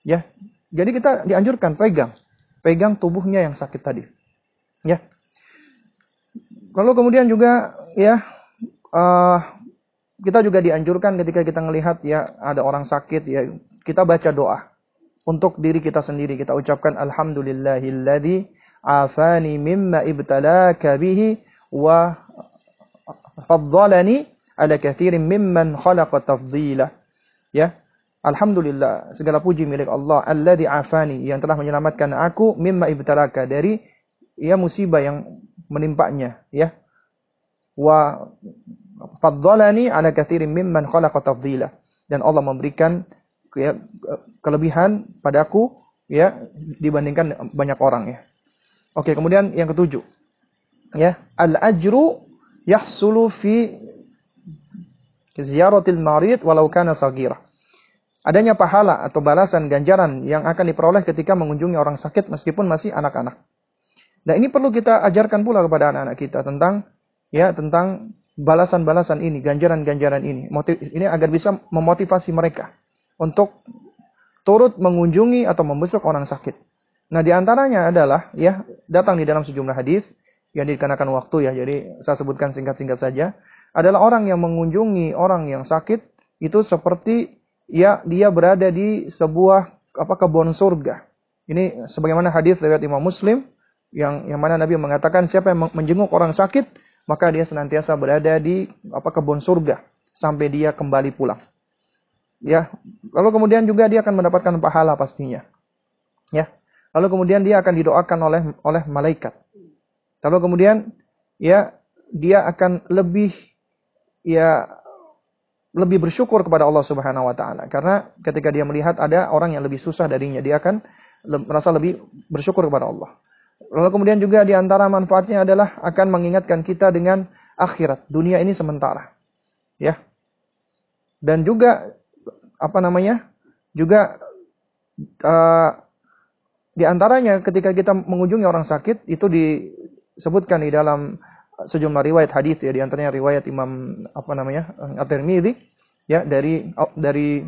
[SPEAKER 1] Ya. Jadi kita dianjurkan pegang. Pegang tubuhnya yang sakit tadi. Ya. Lalu kemudian juga ya uh, kita juga dianjurkan ketika kita melihat ya ada orang sakit ya kita baca doa untuk diri kita sendiri. Kita ucapkan alhamdulillahilladzi afani mimma ibtalaka bihi wa faddalani ala kathirin mimman khalaqa tafdhila ya alhamdulillah segala puji milik Allah alladzi afani yang telah menyelamatkan aku mimma ibtalaka dari ya musibah yang menimpanya ya. Wa faddalani ala katsirin mimman khalaqa tafdila dan Allah memberikan ya, kelebihan padaku ya dibandingkan banyak orang ya. Oke, kemudian yang ketujuh. Ya, al-ajru yahsulu fi ziyaratil marid walau kana sagira. adanya pahala atau balasan ganjaran yang akan diperoleh ketika mengunjungi orang sakit meskipun masih anak-anak. Nah, ini perlu kita ajarkan pula kepada anak-anak kita tentang ya tentang balasan-balasan ini, ganjaran-ganjaran ini. Motiv, ini agar bisa memotivasi mereka untuk turut mengunjungi atau membesuk orang sakit. Nah, di antaranya adalah ya datang di dalam sejumlah hadis yang dikenakan waktu ya. Jadi saya sebutkan singkat-singkat saja. Adalah orang yang mengunjungi orang yang sakit itu seperti ya dia berada di sebuah apa kebun surga. Ini sebagaimana hadis riwayat Imam Muslim yang yang mana Nabi mengatakan siapa yang menjenguk orang sakit maka dia senantiasa berada di apa kebun surga sampai dia kembali pulang. Ya, lalu kemudian juga dia akan mendapatkan pahala pastinya. Ya. Lalu kemudian dia akan didoakan oleh oleh malaikat. Lalu kemudian ya dia akan lebih ya lebih bersyukur kepada Allah Subhanahu wa taala karena ketika dia melihat ada orang yang lebih susah darinya dia akan merasa lebih bersyukur kepada Allah. Lalu kemudian juga di antara manfaatnya adalah akan mengingatkan kita dengan akhirat. Dunia ini sementara. Ya. Dan juga apa namanya? Juga uh, di antaranya ketika kita mengunjungi orang sakit itu disebutkan di dalam sejumlah riwayat hadis ya di antaranya riwayat Imam apa namanya At-Tirmidzi ya dari dari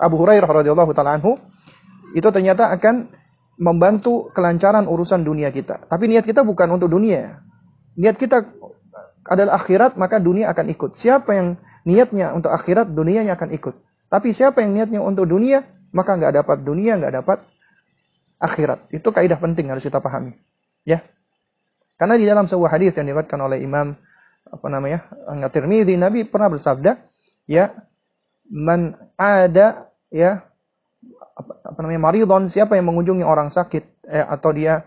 [SPEAKER 1] Abu Hurairah radhiyallahu taala anhu itu ternyata akan membantu kelancaran urusan dunia kita. Tapi niat kita bukan untuk dunia. Niat kita adalah akhirat, maka dunia akan ikut. Siapa yang niatnya untuk akhirat, dunianya akan ikut. Tapi siapa yang niatnya untuk dunia, maka nggak dapat dunia, nggak dapat akhirat. Itu kaidah penting harus kita pahami. Ya. Karena di dalam sebuah hadis yang diriwayatkan oleh Imam apa namanya? At-Tirmidzi, Nabi pernah bersabda, ya, man ada ya apa, apa namanya maridon siapa yang mengunjungi orang sakit eh, atau dia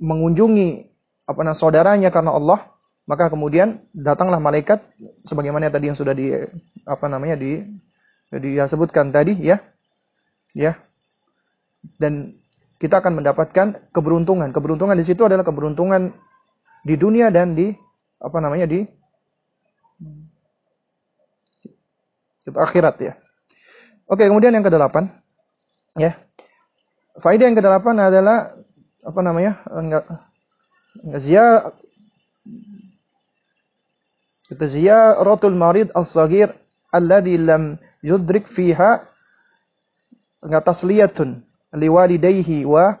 [SPEAKER 1] mengunjungi apa namanya saudaranya karena Allah maka kemudian datanglah malaikat sebagaimana tadi yang sudah di apa namanya di dia sebutkan tadi ya ya dan kita akan mendapatkan keberuntungan. Keberuntungan di situ adalah keberuntungan di dunia dan di apa namanya di akhirat ya. Oke, kemudian yang kedelapan ya. Faedah yang kedelapan adalah apa namanya? enggak enggak zia kita ziyaratul marid as-saghir alladhi lam yudrik fiha enggak tasliyatun liwalidayhi wa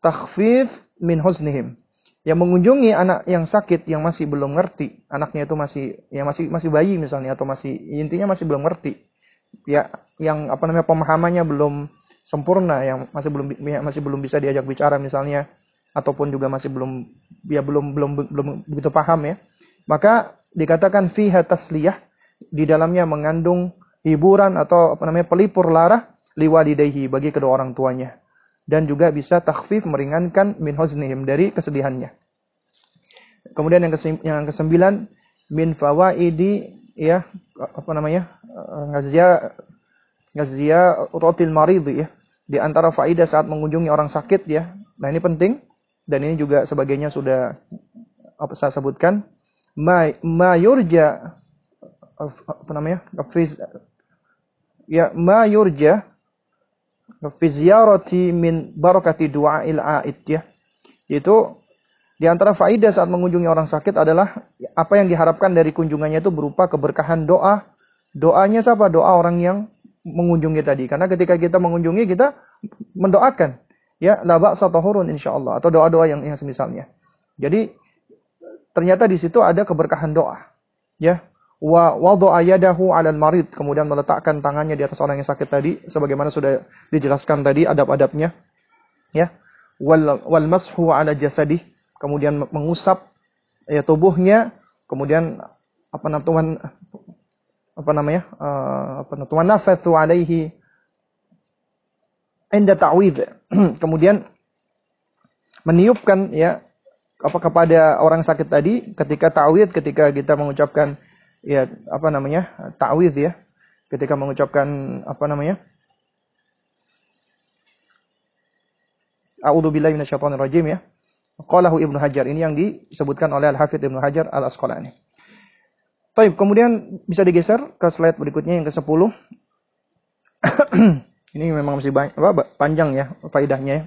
[SPEAKER 1] takhfif min husnihim. Yang mengunjungi anak yang sakit yang masih belum ngerti, anaknya itu masih yang masih masih bayi misalnya atau masih intinya masih belum ngerti. Ya, yang apa namanya pemahamannya belum sempurna, yang masih belum masih belum bisa diajak bicara misalnya ataupun juga masih belum ya belum belum belum begitu paham ya. Maka dikatakan fiha tasliyah di dalamnya mengandung hiburan atau apa namanya pelipur lara liwalidayhi bagi kedua orang tuanya dan juga bisa takhfif meringankan min huznihim dari kesedihannya. Kemudian yang, yang kesembilan min fawaidi ya apa namanya ngazia ngazia rotil marid ya di antara faidah saat mengunjungi orang sakit ya. Nah ini penting dan ini juga sebagainya sudah apa saya sebutkan ma, ma yurja apa namanya ya ma yurja fi ziyarati min barakati du'ail aid ya. Itu di antara faidah saat mengunjungi orang sakit adalah apa yang diharapkan dari kunjungannya itu berupa keberkahan doa. Doanya siapa? Doa orang yang mengunjungi tadi. Karena ketika kita mengunjungi kita mendoakan ya la ba'sa tahurun insyaallah atau doa-doa yang yang semisalnya. Jadi ternyata di situ ada keberkahan doa. Ya, wa wadha'a yadahu 'alal marid kemudian meletakkan tangannya di atas orang yang sakit tadi sebagaimana sudah dijelaskan tadi adab-adabnya ya wal wal mashu 'ala jasadih kemudian mengusap ya tubuhnya kemudian apa namanya apa namanya uh, apa namanya nafathu alaihi inda ta'widz kemudian meniupkan ya apa kepada orang sakit tadi ketika ta'widz ketika kita mengucapkan ya apa namanya ta'widz ya ketika mengucapkan apa namanya A'udzu billahi minasyaitonir rajim ya. Qalahu Ibnu Hajar ini yang disebutkan oleh Al-Hafidz Ibnu Hajar Al-Asqalani. Taib, kemudian bisa digeser ke slide berikutnya yang ke-10. Ini memang masih banyak, apa, panjang ya faedahnya ya.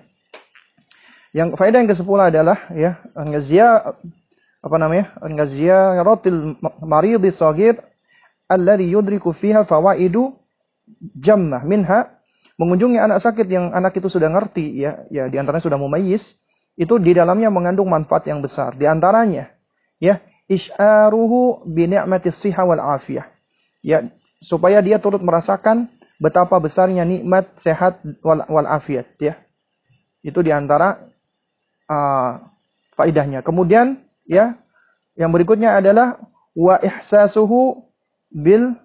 [SPEAKER 1] Yang faedah yang ke-10 adalah ya ngazia apa namanya? Ngazia rotil maridhi sagir alladhi yudriku fiha fawaidu jammah minha mengunjungi anak sakit yang anak itu sudah ngerti ya ya di antaranya sudah mumayyiz itu di dalamnya mengandung manfaat yang besar di antaranya ya isyaruhu bi siha wal afiyah. Ya, supaya dia turut merasakan betapa besarnya nikmat sehat wal, wal afiat ya. Itu di antara uh, faidahnya. Kemudian ya, yang berikutnya adalah wa ihsasuhu bil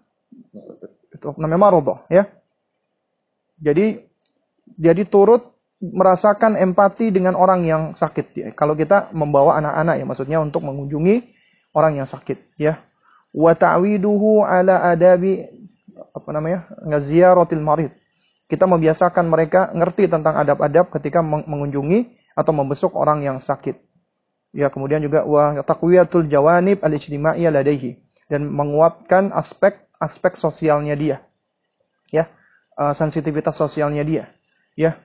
[SPEAKER 1] itu namanya maradhah ya. Jadi jadi turut merasakan empati dengan orang yang sakit ya. Kalau kita membawa anak-anak ya maksudnya untuk mengunjungi orang yang sakit ya. Wa ta'widuhu ala adabi apa namanya ngaziyaratil marid. Kita membiasakan mereka ngerti tentang adab-adab ketika mengunjungi atau membesuk orang yang sakit. Ya kemudian juga wa taqwiyatul jawanib al-ijtimaiyah ladaihi. Dan menguatkan aspek aspek sosialnya dia ya. Uh, sensitivitas sosialnya dia ya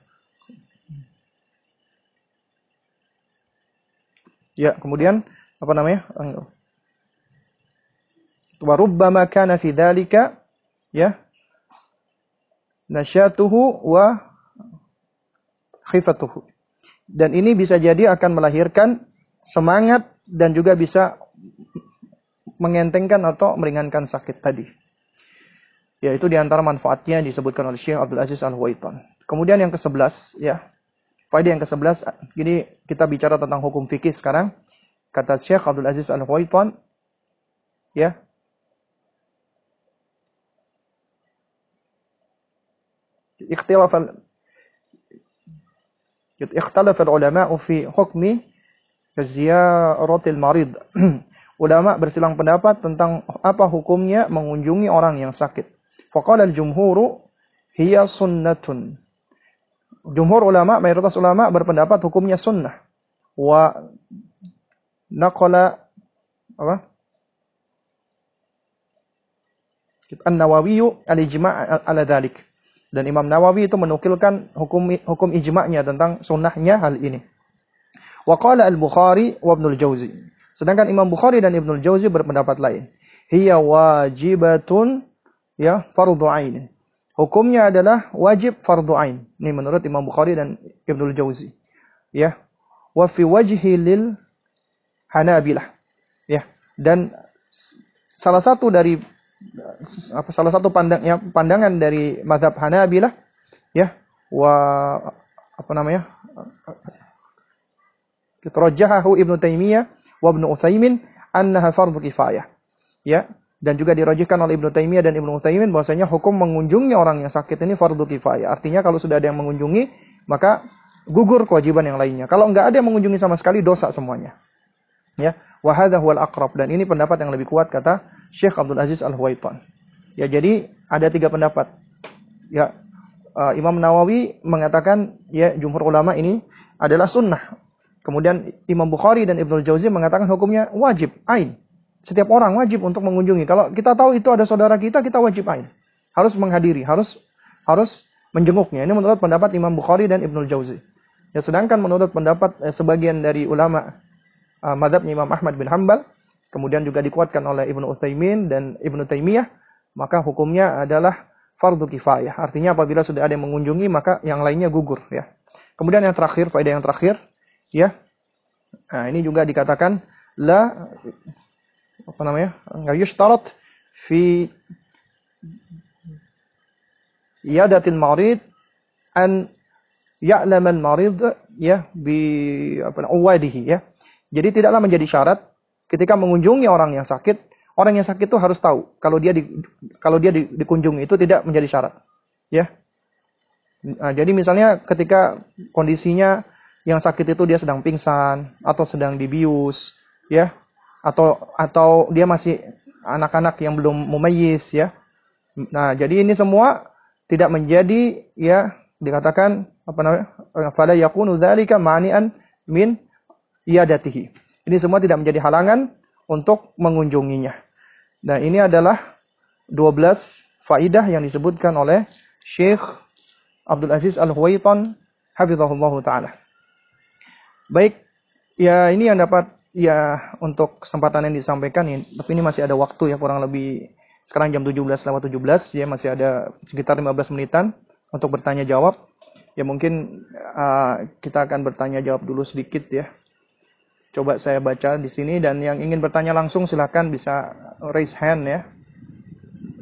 [SPEAKER 1] ya kemudian apa namanya wa rubbama kana fi dzalika ya nasyatuhu wa khifatuhu. Dan ini bisa jadi akan melahirkan semangat dan juga bisa mengentengkan atau meringankan sakit tadi. Ya, itu di antara manfaatnya disebutkan oleh Syekh Abdul Aziz Al-Huwaitan. Kemudian yang ke-11, ya. Faedah yang ke-11, ini kita bicara tentang hukum fikih sekarang. Kata Syekh Abdul Aziz Al-Huaitan, ya. Ikhtilaf al ikhtilaf al-ulama fi hukmi ziyaratil marid. Ulama bersilang pendapat tentang apa hukumnya mengunjungi orang yang sakit. Faqala al-jumhuru hiya sunnatun Jumhur ulama, mayoritas ulama berpendapat hukumnya sunnah. Wa naqala apa? An-Nawawi al-ijma' ala dhalik. Dan Imam Nawawi itu menukilkan hukum hukum ijma'nya tentang sunnahnya hal ini. Wa qala al-Bukhari wa Ibnul Jauzi. Sedangkan Imam Bukhari dan Ibnul Jauzi berpendapat lain. Hiya wajibatun ya fardhu ain. Hukumnya adalah wajib fardhu ain. Ini menurut Imam Bukhari dan Ibnul Jauzi. Ya. Wa fi wajhi lil Hanabilah. Ya. Dan salah satu dari apa salah satu pandang ya, pandangan dari mazhab Hanabilah ya wa apa namanya Rajahahu Ibnu Taimiyah wa Ibnu Utsaimin annaha fardhu kifayah. Ya, dan juga dirajihkan oleh Ibnu Taimiyah dan Ibnu Utsaimin bahwasanya hukum mengunjungi orang yang sakit ini fardu kifayah. Artinya kalau sudah ada yang mengunjungi, maka gugur kewajiban yang lainnya. Kalau enggak ada yang mengunjungi sama sekali dosa semuanya. Ya, wa hadha huwal aqrab dan ini pendapat yang lebih kuat kata Syekh Abdul Aziz Al-Huwaitan. Ya, jadi ada tiga pendapat. Ya, uh, Imam Nawawi mengatakan ya jumhur ulama ini adalah sunnah. Kemudian Imam Bukhari dan Ibnu Jauzi mengatakan hukumnya wajib, ain. Setiap orang wajib untuk mengunjungi. Kalau kita tahu itu ada saudara kita, kita wajib ain. Harus menghadiri, harus harus menjenguknya. Ini menurut pendapat Imam Bukhari dan Ibnu Jauzi. Ya, sedangkan menurut pendapat eh, sebagian dari ulama uh, madhabnya Imam Ahmad bin Hambal, kemudian juga dikuatkan oleh Ibnu Utsaimin dan Ibnu Taimiyah, maka hukumnya adalah fardu kifayah. Artinya apabila sudah ada yang mengunjungi, maka yang lainnya gugur ya. Kemudian yang terakhir, faedah yang terakhir, ya. Nah, ini juga dikatakan la apa namanya? Enggak yushtarat fi yadatil marid an ya'lam al-marid ya bi apa uwadihi ya jadi tidaklah menjadi syarat ketika mengunjungi orang yang sakit, orang yang sakit itu harus tahu kalau dia di, kalau dia di, dikunjungi itu tidak menjadi syarat. Ya. Nah, jadi misalnya ketika kondisinya yang sakit itu dia sedang pingsan atau sedang dibius, ya, atau atau dia masih anak-anak yang belum mumayyiz, ya. Nah, jadi ini semua tidak menjadi ya dikatakan apa namanya? fala yakunu dzalika ma'ni'an min iadatihi. Ini semua tidak menjadi halangan untuk mengunjunginya. Nah, ini adalah 12 faidah yang disebutkan oleh Syekh Abdul Aziz Al-Huwaitan hafizahullah taala. Baik, ya ini yang dapat ya untuk kesempatan yang disampaikan ini, tapi ini masih ada waktu ya kurang lebih sekarang jam 17 lewat 17 ya masih ada sekitar 15 menitan untuk bertanya jawab. Ya mungkin uh, kita akan bertanya jawab dulu sedikit ya. Coba saya baca di sini dan yang ingin bertanya langsung silahkan bisa raise hand ya.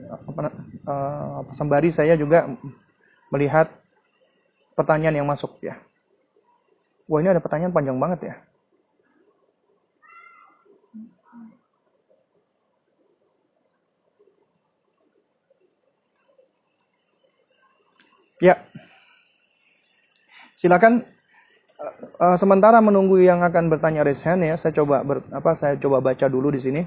[SPEAKER 1] Apa, uh, sembari saya juga melihat pertanyaan yang masuk ya. Wah ini ada pertanyaan panjang banget ya. Ya, silakan uh, sementara menunggu yang akan bertanya resen ya, saya coba ber, apa saya coba baca dulu di sini.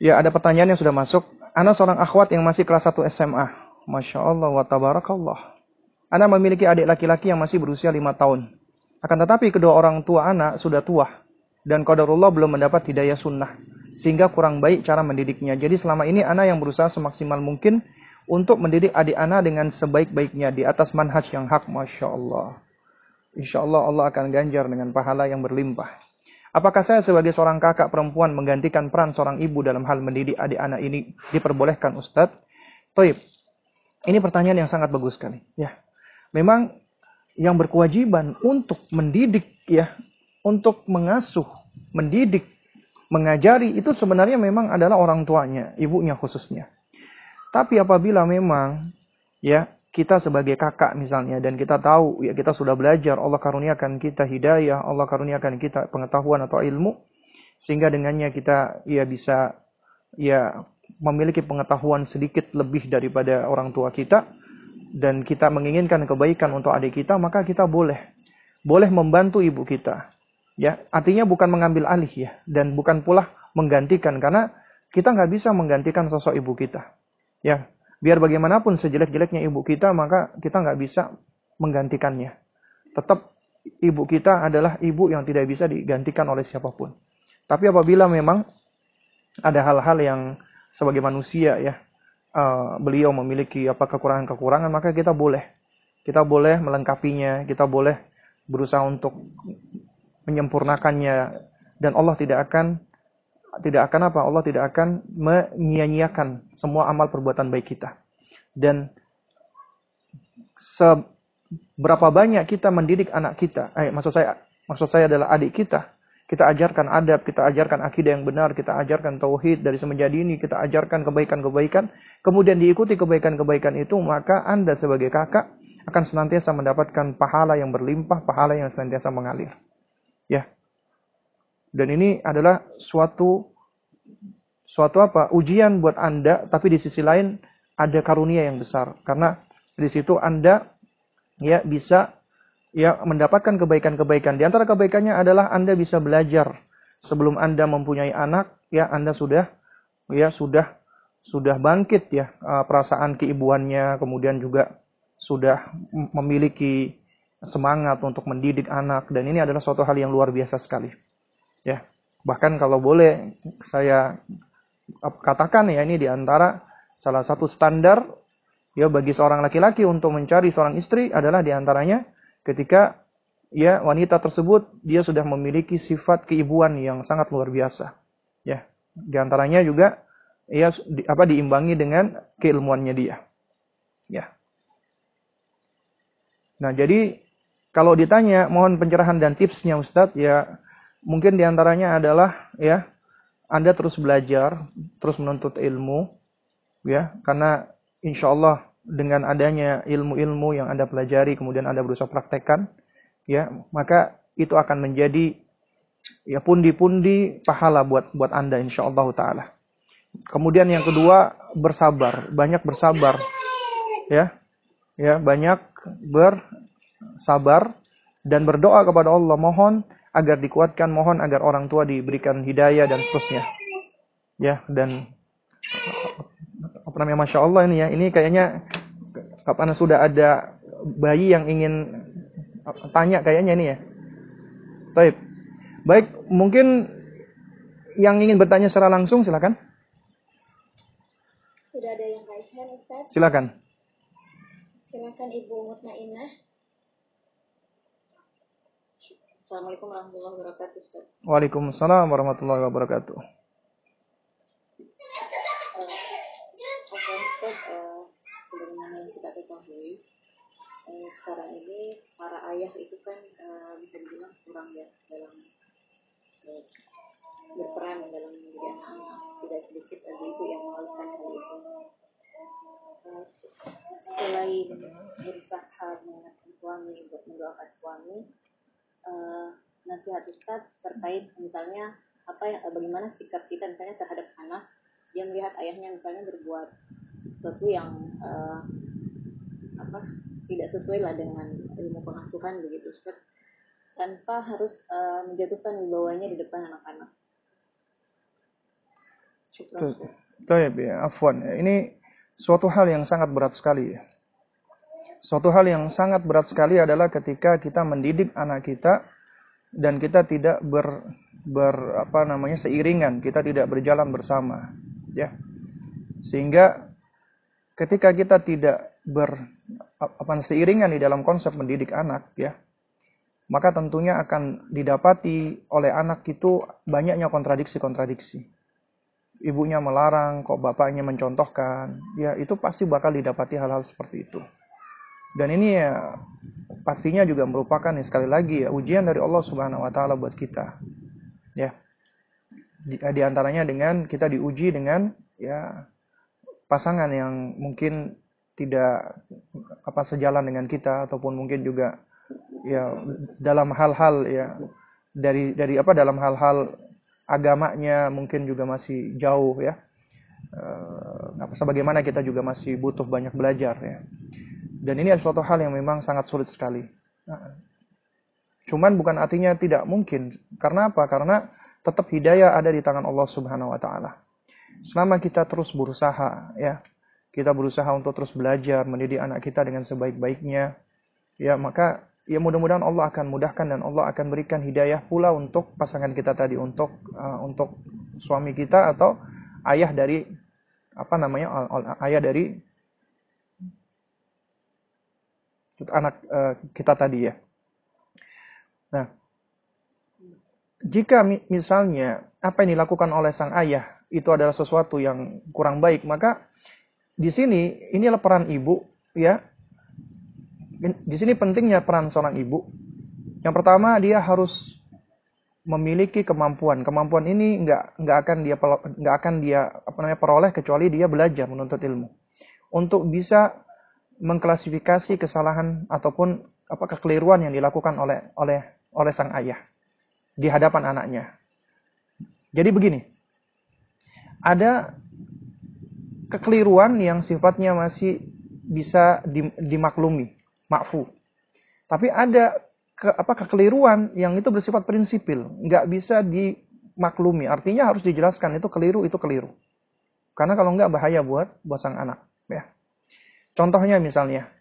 [SPEAKER 1] Ya, ada pertanyaan yang sudah masuk. Ana seorang akhwat yang masih kelas 1 SMA. Masya Allah wa tabarakallah. Ana memiliki adik laki-laki yang masih berusia lima tahun. Akan tetapi kedua orang tua anak sudah tua dan qadarullah belum mendapat hidayah sunnah sehingga kurang baik cara mendidiknya. Jadi selama ini anak yang berusaha semaksimal mungkin untuk mendidik adik anak dengan sebaik-baiknya di atas manhaj yang hak, masya Allah. Insya Allah Allah akan ganjar dengan pahala yang berlimpah. Apakah saya sebagai seorang kakak perempuan menggantikan peran seorang ibu dalam hal mendidik adik anak ini diperbolehkan Ustadz? Toib, ini pertanyaan yang sangat bagus sekali. Ya, memang yang berkewajiban untuk mendidik ya, untuk mengasuh, mendidik, mengajari itu sebenarnya memang adalah orang tuanya, ibunya khususnya. Tapi apabila memang ya kita sebagai kakak misalnya dan kita tahu ya kita sudah belajar Allah karuniakan kita hidayah Allah karuniakan kita pengetahuan atau ilmu sehingga dengannya kita ya bisa ya memiliki pengetahuan sedikit lebih daripada orang tua kita dan kita menginginkan kebaikan untuk adik kita maka kita boleh boleh membantu ibu kita ya. Artinya bukan mengambil alih ya dan bukan pula menggantikan karena kita nggak bisa menggantikan sosok ibu kita ya Biar bagaimanapun sejelek-jeleknya ibu kita, maka kita nggak bisa menggantikannya. Tetap ibu kita adalah ibu yang tidak bisa digantikan oleh siapa pun. Tapi apabila memang ada hal-hal yang sebagai manusia ya, uh, beliau memiliki apa kekurangan-kekurangan, maka kita boleh, kita boleh melengkapinya, kita boleh berusaha untuk menyempurnakannya, dan Allah tidak akan tidak akan apa? Allah tidak akan menyia-nyiakan semua amal perbuatan baik kita. Dan seberapa banyak kita mendidik anak kita, eh, maksud saya maksud saya adalah adik kita. Kita ajarkan adab, kita ajarkan akidah yang benar, kita ajarkan tauhid dari semenjak dini, kita ajarkan kebaikan-kebaikan, kemudian diikuti kebaikan-kebaikan itu, maka Anda sebagai kakak akan senantiasa mendapatkan pahala yang berlimpah, pahala yang senantiasa mengalir. Ya, dan ini adalah suatu suatu apa? ujian buat Anda, tapi di sisi lain ada karunia yang besar karena di situ Anda ya bisa ya mendapatkan kebaikan-kebaikan. Di antara kebaikannya adalah Anda bisa belajar sebelum Anda mempunyai anak, ya Anda sudah ya sudah sudah bangkit ya uh, perasaan keibuannya, kemudian juga sudah memiliki semangat untuk mendidik anak dan ini adalah suatu hal yang luar biasa sekali ya bahkan kalau boleh saya katakan ya ini di antara salah satu standar ya bagi seorang laki-laki untuk mencari seorang istri adalah di antaranya ketika ya wanita tersebut dia sudah memiliki sifat keibuan yang sangat luar biasa. Ya di antaranya juga ya di, apa diimbangi dengan keilmuannya dia. Ya. Nah jadi kalau ditanya mohon pencerahan dan tipsnya Ustadz ya Mungkin di antaranya adalah ya Anda terus belajar, terus menuntut ilmu, ya karena insya Allah dengan adanya ilmu-ilmu yang Anda pelajari kemudian Anda berusaha praktekkan, ya maka itu akan menjadi ya pundi-pundi pahala buat buat Anda insya Allah taala. Kemudian yang kedua bersabar, banyak bersabar, ya, ya banyak bersabar dan berdoa kepada Allah mohon agar dikuatkan, mohon agar orang tua diberikan hidayah dan seterusnya. Ya, dan apa namanya masya Allah ini ya, ini kayaknya kapan sudah ada bayi yang ingin tanya kayaknya ini ya. Baik, baik mungkin yang ingin bertanya secara langsung silakan. Sudah ada yang Aisyah Ustaz. Silakan.
[SPEAKER 2] Silakan Ibu Mutmainah. Assalamualaikum warahmatullahi wabarakatuh. Ustaz.
[SPEAKER 1] Waalaikumsalam warahmatullahi wabarakatuh.
[SPEAKER 2] Uh, sebagaimana yang kita ketahui, uh, sekarang ini para ayah itu kan uh, bisa dibilang kurang ya dalam uh, berperan dalam mendidik anak-anak. Tidak sedikit ada ibu yang melakukan hal itu. Uh, selain berusaha mengingatkan suami, untuk mendoakan suami, uh, nasihat Ustaz terkait misalnya apa yang bagaimana sikap kita misalnya terhadap anak yang melihat ayahnya misalnya berbuat sesuatu yang uh, apa tidak sesuai lah dengan ilmu pengasuhan begitu Ustaz tanpa harus uh, menjatuhkan wibawanya di depan anak-anak.
[SPEAKER 1] Baik, ya, afwan. Ini suatu hal yang sangat berat sekali ya. Suatu hal yang sangat berat sekali adalah ketika kita mendidik anak kita dan kita tidak ber, ber apa namanya seiringan, kita tidak berjalan bersama, ya. Sehingga ketika kita tidak ber apa seiringan di dalam konsep mendidik anak, ya, maka tentunya akan didapati oleh anak itu banyaknya kontradiksi-kontradiksi. Ibunya melarang, kok bapaknya mencontohkan, ya itu pasti bakal didapati hal-hal seperti itu. Dan ini ya pastinya juga merupakan ya, sekali lagi ya ujian dari Allah Subhanahu wa taala buat kita. Ya. Di, di antaranya dengan kita diuji dengan ya pasangan yang mungkin tidak apa sejalan dengan kita ataupun mungkin juga ya dalam hal-hal ya dari dari apa dalam hal-hal agamanya mungkin juga masih jauh ya. Uh, sebagaimana kita juga masih butuh banyak belajar ya. Dan ini adalah suatu hal yang memang sangat sulit sekali. Nah, cuman bukan artinya tidak mungkin. Karena apa? Karena tetap hidayah ada di tangan Allah Subhanahu wa taala. Selama kita terus berusaha ya, kita berusaha untuk terus belajar mendidik anak kita dengan sebaik-baiknya, ya maka ya mudah-mudahan Allah akan mudahkan dan Allah akan berikan hidayah pula untuk pasangan kita tadi untuk uh, untuk suami kita atau ayah dari apa namanya ayah dari anak uh, kita tadi ya. Nah, jika misalnya apa yang dilakukan oleh sang ayah itu adalah sesuatu yang kurang baik, maka di sini inilah peran ibu ya. Di sini pentingnya peran seorang ibu. Yang pertama dia harus memiliki kemampuan. Kemampuan ini nggak nggak akan dia nggak akan dia apa namanya peroleh kecuali dia belajar menuntut ilmu. Untuk bisa mengklasifikasi kesalahan ataupun apa kekeliruan yang dilakukan oleh oleh oleh sang ayah di hadapan anaknya. Jadi begini. Ada kekeliruan yang sifatnya masih bisa dimaklumi, makfu. Tapi ada ke, apa kekeliruan yang itu bersifat prinsipil, nggak bisa dimaklumi. Artinya harus dijelaskan itu keliru, itu keliru. Karena kalau nggak bahaya buat buat sang anak, ya. Contohnya misalnya,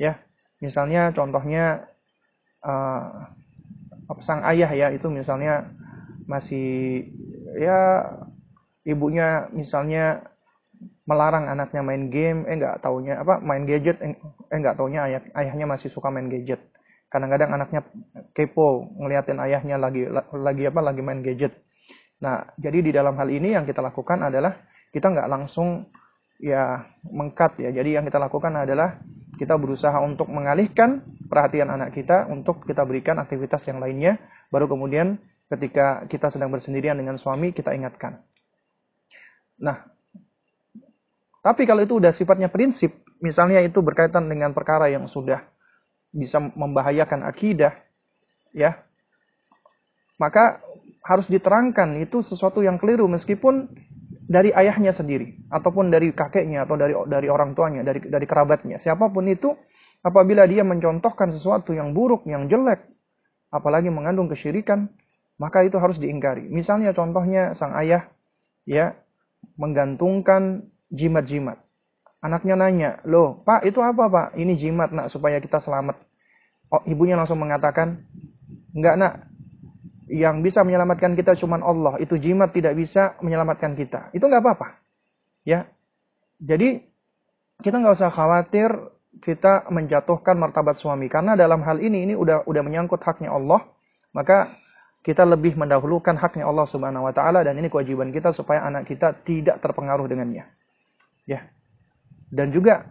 [SPEAKER 1] ya, misalnya contohnya uh, sang ayah ya itu misalnya masih ya ibunya misalnya melarang anaknya main game, eh nggak taunya apa main gadget, eh, eh nggak taunya ayah, ayahnya masih suka main gadget. Kadang-kadang anaknya kepo ngeliatin ayahnya lagi lagi apa lagi main gadget. Nah jadi di dalam hal ini yang kita lakukan adalah kita nggak langsung ya mengkat ya. Jadi yang kita lakukan adalah kita berusaha untuk mengalihkan perhatian anak kita untuk kita berikan aktivitas yang lainnya. Baru kemudian ketika kita sedang bersendirian dengan suami kita ingatkan. Nah, tapi kalau itu udah sifatnya prinsip, misalnya itu berkaitan dengan perkara yang sudah bisa membahayakan akidah, ya, maka harus diterangkan itu sesuatu yang keliru meskipun dari ayahnya sendiri ataupun dari kakeknya atau dari dari orang tuanya, dari dari kerabatnya, siapa pun itu apabila dia mencontohkan sesuatu yang buruk, yang jelek, apalagi mengandung kesyirikan, maka itu harus diingkari. Misalnya contohnya sang ayah ya menggantungkan jimat-jimat. Anaknya nanya, "Loh, Pak, itu apa, Pak? Ini jimat, Nak, supaya kita selamat." Oh, ibunya langsung mengatakan, "Enggak, Nak yang bisa menyelamatkan kita cuma Allah. Itu jimat tidak bisa menyelamatkan kita. Itu nggak apa-apa. Ya. Jadi kita nggak usah khawatir kita menjatuhkan martabat suami karena dalam hal ini ini udah udah menyangkut haknya Allah maka kita lebih mendahulukan haknya Allah Subhanahu wa taala dan ini kewajiban kita supaya anak kita tidak terpengaruh dengannya. Ya. Dan juga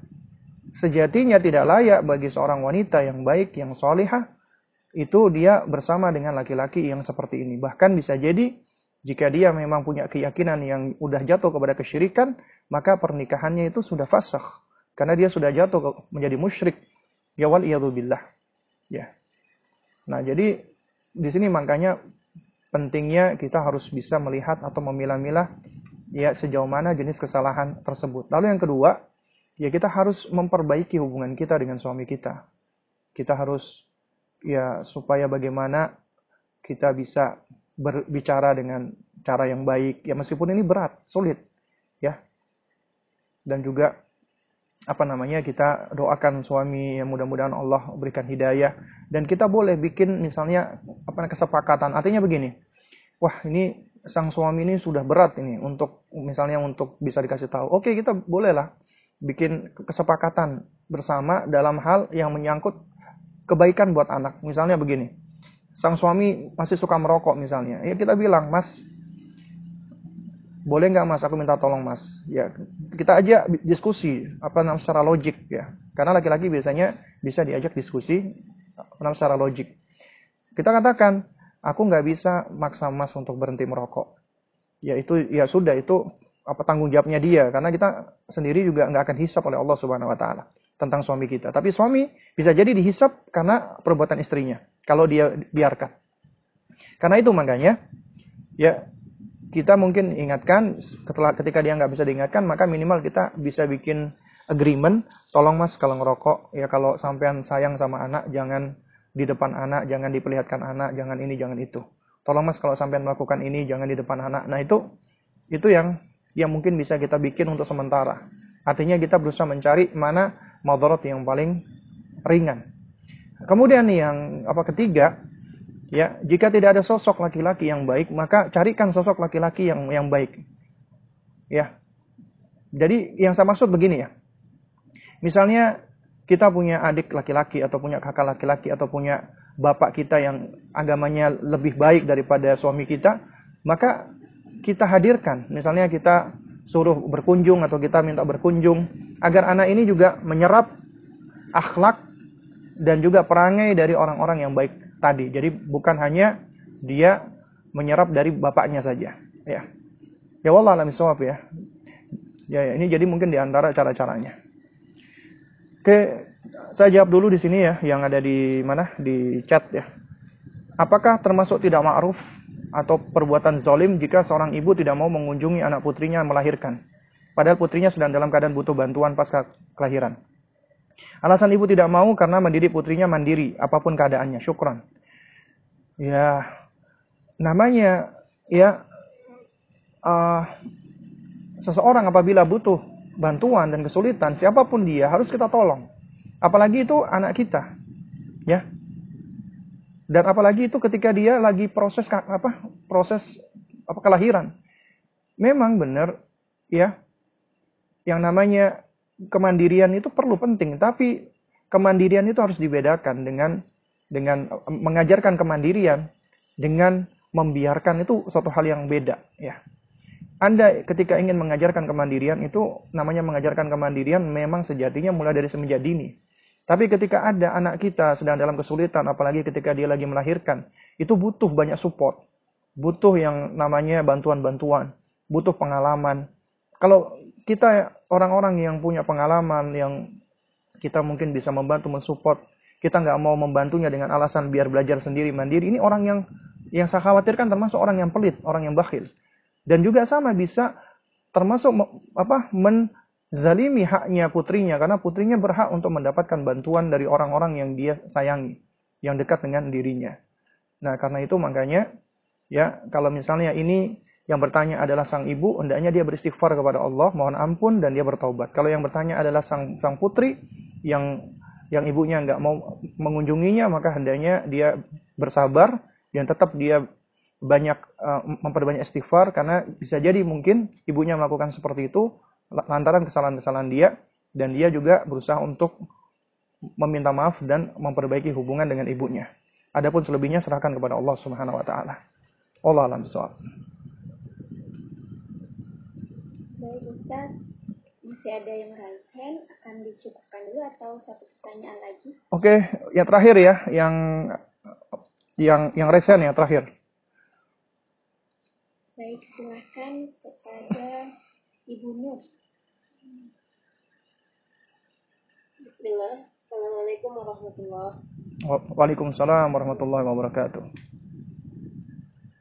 [SPEAKER 1] sejatinya tidak layak bagi seorang wanita yang baik, yang solihah, itu dia bersama dengan laki-laki yang seperti ini. Bahkan bisa jadi jika dia memang punya keyakinan yang udah jatuh kepada kesyirikan, maka pernikahannya itu sudah fasakh. Karena dia sudah jatuh menjadi musyrik. Ya wal billah. Ya. Nah, jadi di sini makanya pentingnya kita harus bisa melihat atau memilah-milah ya sejauh mana jenis kesalahan tersebut. Lalu yang kedua, ya kita harus memperbaiki hubungan kita dengan suami kita. Kita harus ya supaya bagaimana kita bisa berbicara dengan cara yang baik. Ya meskipun ini berat sulit ya. Dan juga apa namanya kita doakan suami yang mudah-mudahan Allah berikan hidayah. Dan kita boleh bikin misalnya apa kesepakatan. Artinya begini wah ini sang suami ini sudah berat ini untuk misalnya untuk bisa dikasih tahu. Oke kita bolehlah bikin kesepakatan bersama dalam hal yang menyangkut kebaikan buat anak. Misalnya begini, sang suami masih suka merokok misalnya, ya kita bilang, Mas, boleh nggak Mas, aku minta tolong Mas. Ya kita aja diskusi apa namanya secara logik ya, karena laki-laki biasanya bisa diajak diskusi namanya secara logik. Kita katakan, aku nggak bisa maksa Mas untuk berhenti merokok. Ya itu ya sudah itu apa tanggung jawabnya dia karena kita sendiri juga nggak akan hisap oleh Allah Subhanahu Wa Taala tentang suami kita. Tapi suami bisa jadi dihisap karena perbuatan istrinya. Kalau dia biarkan. Karena itu makanya, ya kita mungkin ingatkan ketika dia nggak bisa diingatkan maka minimal kita bisa bikin agreement tolong mas kalau ngerokok ya kalau sampean sayang sama anak jangan di depan anak jangan diperlihatkan anak jangan ini jangan itu tolong mas kalau sampean melakukan ini jangan di depan anak nah itu itu yang yang mungkin bisa kita bikin untuk sementara artinya kita berusaha mencari mana madarat yang paling ringan. Kemudian yang apa ketiga, ya, jika tidak ada sosok laki-laki yang baik, maka carikan sosok laki-laki yang yang baik. Ya. Jadi yang saya maksud begini ya. Misalnya kita punya adik laki-laki atau punya kakak laki-laki atau punya bapak kita yang agamanya lebih baik daripada suami kita, maka kita hadirkan. Misalnya kita suruh berkunjung atau kita minta berkunjung agar anak ini juga menyerap akhlak dan juga perangai dari orang-orang yang baik tadi. Jadi bukan hanya dia menyerap dari bapaknya saja, ya. Ya Allah alam ya. Ya, ya, ini jadi mungkin di antara cara-caranya. Oke, saya jawab dulu di sini ya, yang ada di mana di chat ya. Apakah termasuk tidak ma'ruf atau perbuatan zalim jika seorang ibu tidak mau mengunjungi anak putrinya melahirkan. Padahal putrinya sedang dalam keadaan butuh bantuan pasca kelahiran. Alasan ibu tidak mau karena mendidik putrinya mandiri, apa pun keadaannya. Syukran. Ya, namanya ya uh, seseorang apabila butuh bantuan dan kesulitan, siapa pun dia harus kita tolong. Apalagi itu anak kita. Ya, dan apalagi itu ketika dia lagi proses apa? Proses apa kelahiran. Memang benar ya. Yang namanya kemandirian itu perlu penting, tapi kemandirian itu harus dibedakan dengan dengan mengajarkan kemandirian dengan membiarkan itu suatu hal yang beda ya. Anda ketika ingin mengajarkan kemandirian itu namanya mengajarkan kemandirian memang sejatinya mulai dari semenjak dini. Tapi ketika ada anak kita sedang dalam kesulitan, apalagi ketika dia lagi melahirkan, itu butuh banyak support. Butuh yang namanya bantuan-bantuan, butuh pengalaman. Kalau kita orang-orang yang punya pengalaman, yang kita mungkin bisa membantu, mensupport, kita nggak mau membantunya dengan alasan biar belajar sendiri mandiri. Ini orang yang yang saya khawatirkan termasuk orang yang pelit, orang yang bakhil. Dan juga sama bisa termasuk apa men zalimi haknya putrinya karena putrinya berhak untuk mendapatkan bantuan dari orang-orang yang dia sayangi, yang dekat dengan dirinya. Nah, karena itu makanya ya kalau misalnya ini yang bertanya adalah sang ibu, hendaknya dia beristighfar kepada Allah, mohon ampun dan dia bertaubat. Kalau yang bertanya adalah sang sang putri yang yang ibunya nggak mau mengunjunginya, maka hendaknya dia bersabar dan tetap dia banyak uh, memperbanyak istighfar karena bisa jadi mungkin ibunya melakukan seperti itu lantaran kesalahan-kesalahan dia dan dia juga berusaha untuk meminta maaf dan memperbaiki hubungan dengan ibunya. Adapun selebihnya serahkan kepada Allah Subhanahu wa taala. Allah alam soal.
[SPEAKER 2] Baik Ustaz, masih ada yang raise hand, akan dicukupkan dulu atau satu pertanyaan lagi?
[SPEAKER 1] Oke, yang terakhir ya, yang yang yang raise hand ya terakhir.
[SPEAKER 2] Baik, silahkan kepada Ibu Nur. Bismillah. Assalamualaikum warahmatullahi
[SPEAKER 1] Waalaikumsalam warahmatullahi wabarakatuh.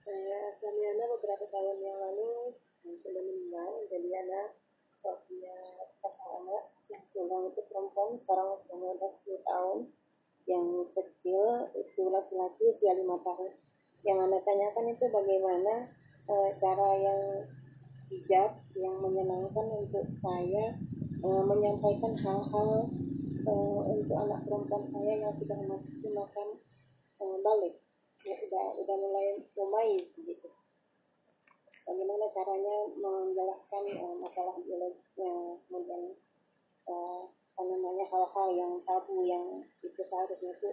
[SPEAKER 2] Saya suami anak beberapa tahun yang lalu sudah meninggal jadi anak punya pasang anak yang tulang itu perempuan sekarang umur 10 tahun yang kecil itu laki-laki usia lima tahun yang anda tanyakan itu bagaimana eh, cara yang bijak yang menyenangkan untuk saya eh, menyampaikan hal-hal eh, untuk anak perempuan saya yang sudah masuk makan eh, balik. Ya, udah udah mulai lumayan gitu. Bagaimana caranya menjelaskan eh, masalah biologisnya kemudian eh, apa namanya hal-hal yang tabu yang itu seharusnya itu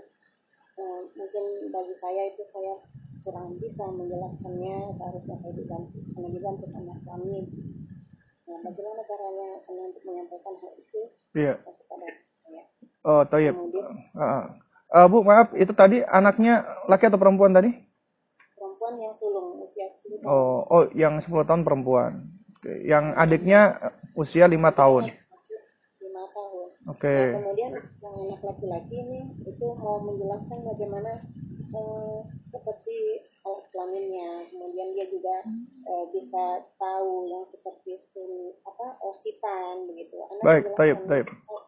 [SPEAKER 2] eh, mungkin bagi saya itu saya kurang bisa menjelaskannya seharusnya saya dibantu karena dibantu sama suami. Nah bagaimana caranya untuk menyampaikan hal itu
[SPEAKER 1] Iya.
[SPEAKER 2] kepada
[SPEAKER 1] Oh,
[SPEAKER 2] kemudian
[SPEAKER 1] Uh, uh, Bu, maaf, itu tadi anaknya laki atau perempuan tadi?
[SPEAKER 2] perempuan yang sulung usia 10 tahun
[SPEAKER 1] Oh, oh, yang 10 tahun perempuan. Yang adiknya usia 5 tahun.
[SPEAKER 2] lima tahun
[SPEAKER 1] Oke.
[SPEAKER 2] Nah, kemudian yang anak laki-laki ini itu mau menjelaskan bagaimana eh, seperti alat kelaminnya, kemudian dia juga eh, bisa tahu yang seperti apa eh, hitan begitu. Anak
[SPEAKER 1] Baik, tayyib, tayyib.
[SPEAKER 2] oh,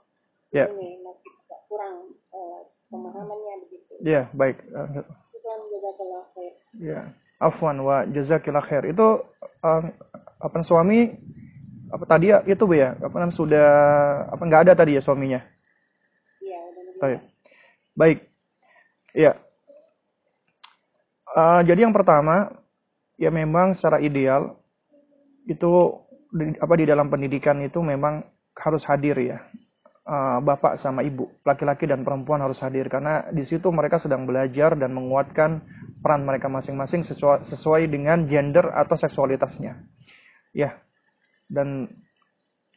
[SPEAKER 1] Ya.
[SPEAKER 2] Ini masih agak kurang eh, pemahamannya begitu.
[SPEAKER 1] Ya, baik. Uh,
[SPEAKER 2] jazakallah khair.
[SPEAKER 1] Ya, afwan wa jazakillah khair. Itu uh, apa suami apa tadi ya itu Bu ya? Apa namanya sudah apa nggak ada tadi ya suaminya?
[SPEAKER 2] Iya.
[SPEAKER 1] Baik. Baik. Ya. Uh, jadi yang pertama ya memang secara ideal itu di, apa di dalam pendidikan itu memang harus hadir ya. Uh, bapak sama ibu, laki-laki dan perempuan harus hadir karena di situ mereka sedang belajar dan menguatkan peran mereka masing-masing sesuai, sesuai dengan gender atau seksualitasnya. Ya. Dan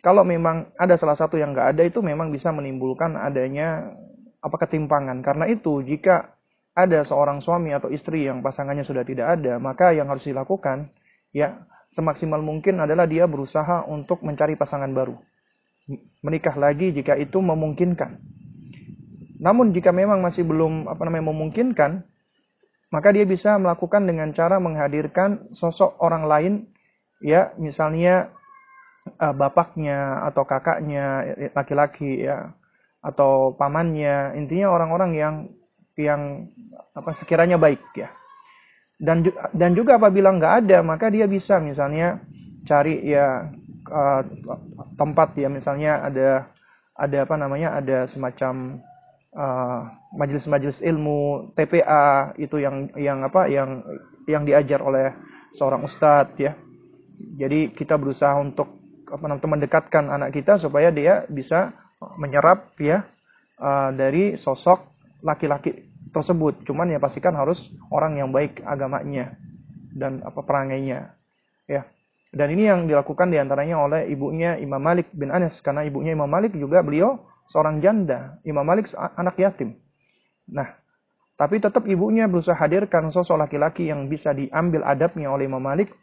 [SPEAKER 1] kalau memang ada salah satu yang nggak ada itu memang bisa menimbulkan adanya apa ketimpangan. Karena itu jika ada seorang suami atau istri yang pasangannya sudah tidak ada, maka yang harus dilakukan ya semaksimal mungkin adalah dia berusaha untuk mencari pasangan baru. Menikah lagi jika itu memungkinkan. Namun jika memang masih belum apa namanya memungkinkan, maka dia bisa melakukan dengan cara menghadirkan sosok orang lain ya misalnya uh, bapaknya atau kakaknya laki-laki ya atau pamannya intinya orang-orang yang yang apa sekiranya baik ya dan dan juga apabila nggak ada maka dia bisa misalnya cari ya uh, tempat ya misalnya ada ada apa namanya ada semacam uh, majelis-majelis ilmu TPA itu yang yang apa yang yang diajar oleh seorang ustadz ya jadi kita berusaha untuk apa namanya mendekatkan anak kita supaya dia bisa menyerap ya uh, dari sosok laki-laki tersebut. Cuman ya pastikan harus orang yang baik agamanya dan apa perangainya ya. Dan ini yang dilakukan di antaranya oleh ibunya Imam Malik bin Anas karena ibunya Imam Malik juga beliau seorang janda. Imam Malik anak yatim. Nah, tapi tetap ibunya berusaha hadirkan sosok laki-laki yang bisa diambil adabnya oleh Imam Malik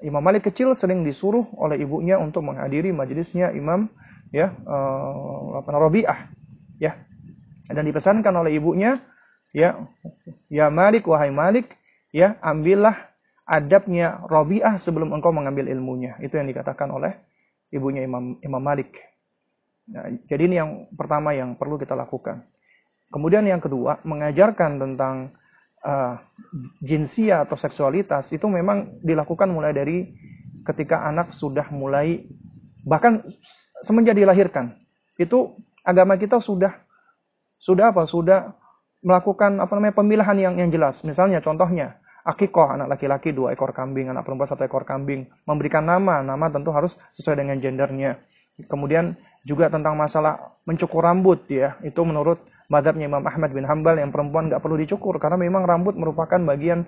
[SPEAKER 1] Imam Malik kecil sering disuruh oleh ibunya untuk menghadiri majelisnya Imam ya eh, apa Rabi'ah ya dan dipesankan oleh ibunya ya ya Malik wahai Malik ya ambillah adabnya Rabi'ah sebelum engkau mengambil ilmunya. Itu yang dikatakan oleh ibunya Imam Imam Malik. Nah, jadi ini yang pertama yang perlu kita lakukan. Kemudian yang kedua mengajarkan tentang uh, jinsia atau seksualitas itu memang dilakukan mulai dari ketika anak sudah mulai bahkan semenjak dilahirkan. Itu agama kita sudah sudah apa? Sudah melakukan apa namanya pemilihan yang yang jelas. Misalnya contohnya akikoh anak laki-laki dua ekor kambing anak perempuan satu ekor kambing. Memberikan nama nama tentu harus sesuai dengan gendernya. Kemudian juga tentang masalah mencukur rambut ya. Itu menurut madhabnya Imam Ahmad bin Hambal yang perempuan nggak perlu dicukur karena memang rambut merupakan bagian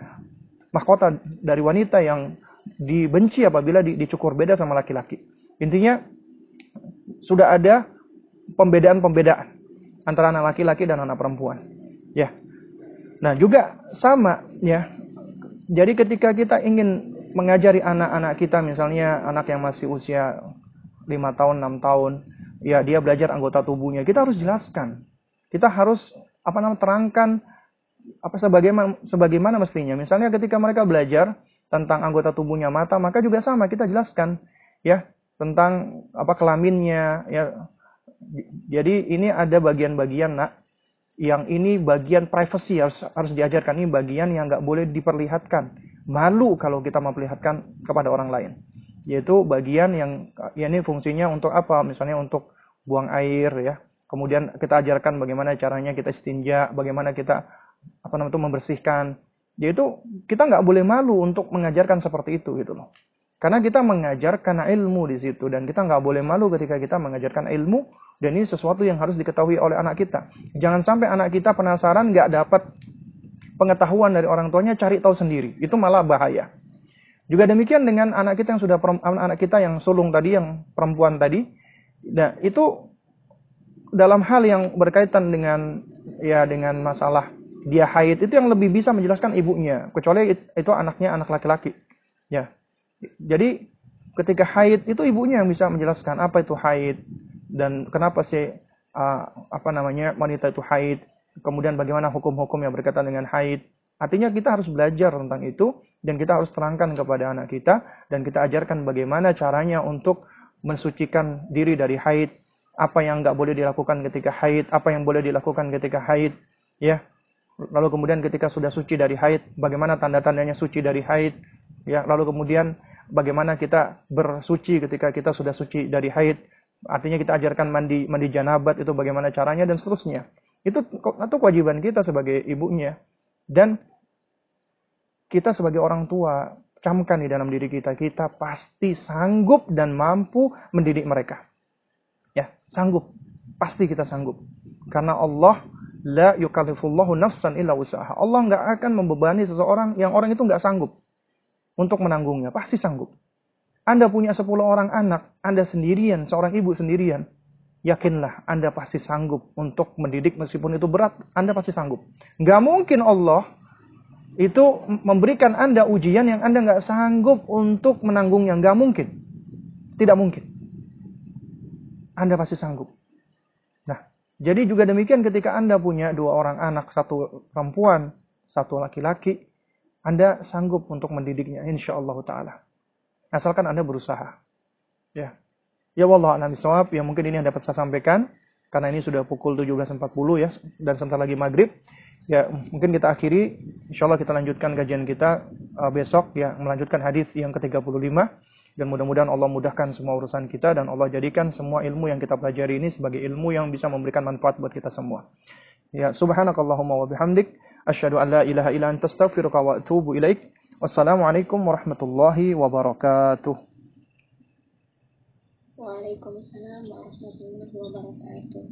[SPEAKER 1] mahkota dari wanita yang dibenci apabila dicukur beda sama laki-laki. Intinya sudah ada pembedaan-pembedaan antara anak laki-laki dan anak perempuan ya. Nah juga sama ya jadi ketika kita ingin mengajari anak-anak kita misalnya anak yang masih usia 5 tahun, 6 tahun, ya dia belajar anggota tubuhnya. Kita harus jelaskan. Kita harus apa namanya terangkan apa sebagaimana sebagaimana mestinya. Misalnya ketika mereka belajar tentang anggota tubuhnya mata, maka juga sama kita jelaskan ya tentang apa kelaminnya ya. Jadi ini ada bagian-bagian nak yang ini bagian privacy harus harus diajarkan. Ini bagian yang nggak boleh diperlihatkan. Malu kalau kita memperlihatkan kepada orang lain. Yaitu bagian yang ya ini fungsinya untuk apa? Misalnya untuk buang air ya. Kemudian kita ajarkan bagaimana caranya kita istinja bagaimana kita apa namanya itu membersihkan. Yaitu kita nggak boleh malu untuk mengajarkan seperti itu gitu loh. Karena kita mengajar karena ilmu di situ dan kita nggak boleh malu ketika kita mengajarkan ilmu dan ini sesuatu yang harus diketahui oleh anak kita. Jangan sampai anak kita penasaran nggak dapat pengetahuan dari orang tuanya cari tahu sendiri. Itu malah bahaya. Juga demikian dengan anak kita yang sudah anak kita yang sulung tadi yang perempuan tadi. Nah, itu dalam hal yang berkaitan dengan ya dengan masalah dia haid itu yang lebih bisa menjelaskan ibunya kecuali itu anaknya anak laki-laki. Ya. Jadi ketika haid itu ibunya yang bisa menjelaskan apa itu haid dan kenapa sih uh, apa namanya wanita itu haid, kemudian bagaimana hukum-hukum yang berkaitan dengan haid. Artinya kita harus belajar tentang itu dan kita harus terangkan kepada anak kita dan kita ajarkan bagaimana caranya untuk mensucikan diri dari haid, apa yang nggak boleh dilakukan ketika haid, apa yang boleh dilakukan ketika haid, ya. Lalu kemudian ketika sudah suci dari haid, bagaimana tanda-tandanya suci dari haid, ya. Lalu kemudian bagaimana kita bersuci ketika kita sudah suci dari haid, Artinya kita ajarkan mandi mandi janabat itu bagaimana caranya dan seterusnya. Itu itu kewajiban kita sebagai ibunya. Dan kita sebagai orang tua camkan di dalam diri kita, kita pasti sanggup dan mampu mendidik mereka. Ya, sanggup. Pasti kita sanggup. Karena Allah la yukallifullahu nafsan illa usaha. Allah nggak akan membebani seseorang yang orang itu nggak sanggup untuk menanggungnya. Pasti sanggup. Anda punya 10 orang anak, Anda sendirian, seorang ibu sendirian. Yakinlah Anda pasti sanggup untuk mendidik meskipun itu berat, Anda pasti sanggup. Nggak mungkin Allah itu memberikan Anda ujian yang Anda nggak sanggup untuk menanggungnya. Nggak mungkin. Tidak mungkin. Anda pasti sanggup. Nah, jadi juga demikian ketika Anda punya dua orang anak, satu perempuan, satu laki-laki, Anda sanggup untuk mendidiknya, insya Allah Ta'ala. Asalkan Anda berusaha. Ya. Ya Allah alam sawab yang mungkin ini yang dapat saya sampaikan karena ini sudah pukul 17.40 ya dan sebentar lagi maghrib. Ya, mungkin kita akhiri insya Allah kita lanjutkan kajian kita uh, besok ya melanjutkan hadis yang ke-35 dan mudah-mudahan Allah mudahkan semua urusan kita dan Allah jadikan semua ilmu yang kita pelajari ini sebagai ilmu yang bisa memberikan manfaat buat kita semua. Ya, subhanakallahumma wa bihamdik asyhadu an la ilaha illa anta astaghfiruka wa atubu ilaik. Wassalamualaikum warahmatullahi wabarakatuh.
[SPEAKER 2] Waalaikumsalam warahmatullahi wabarakatuh.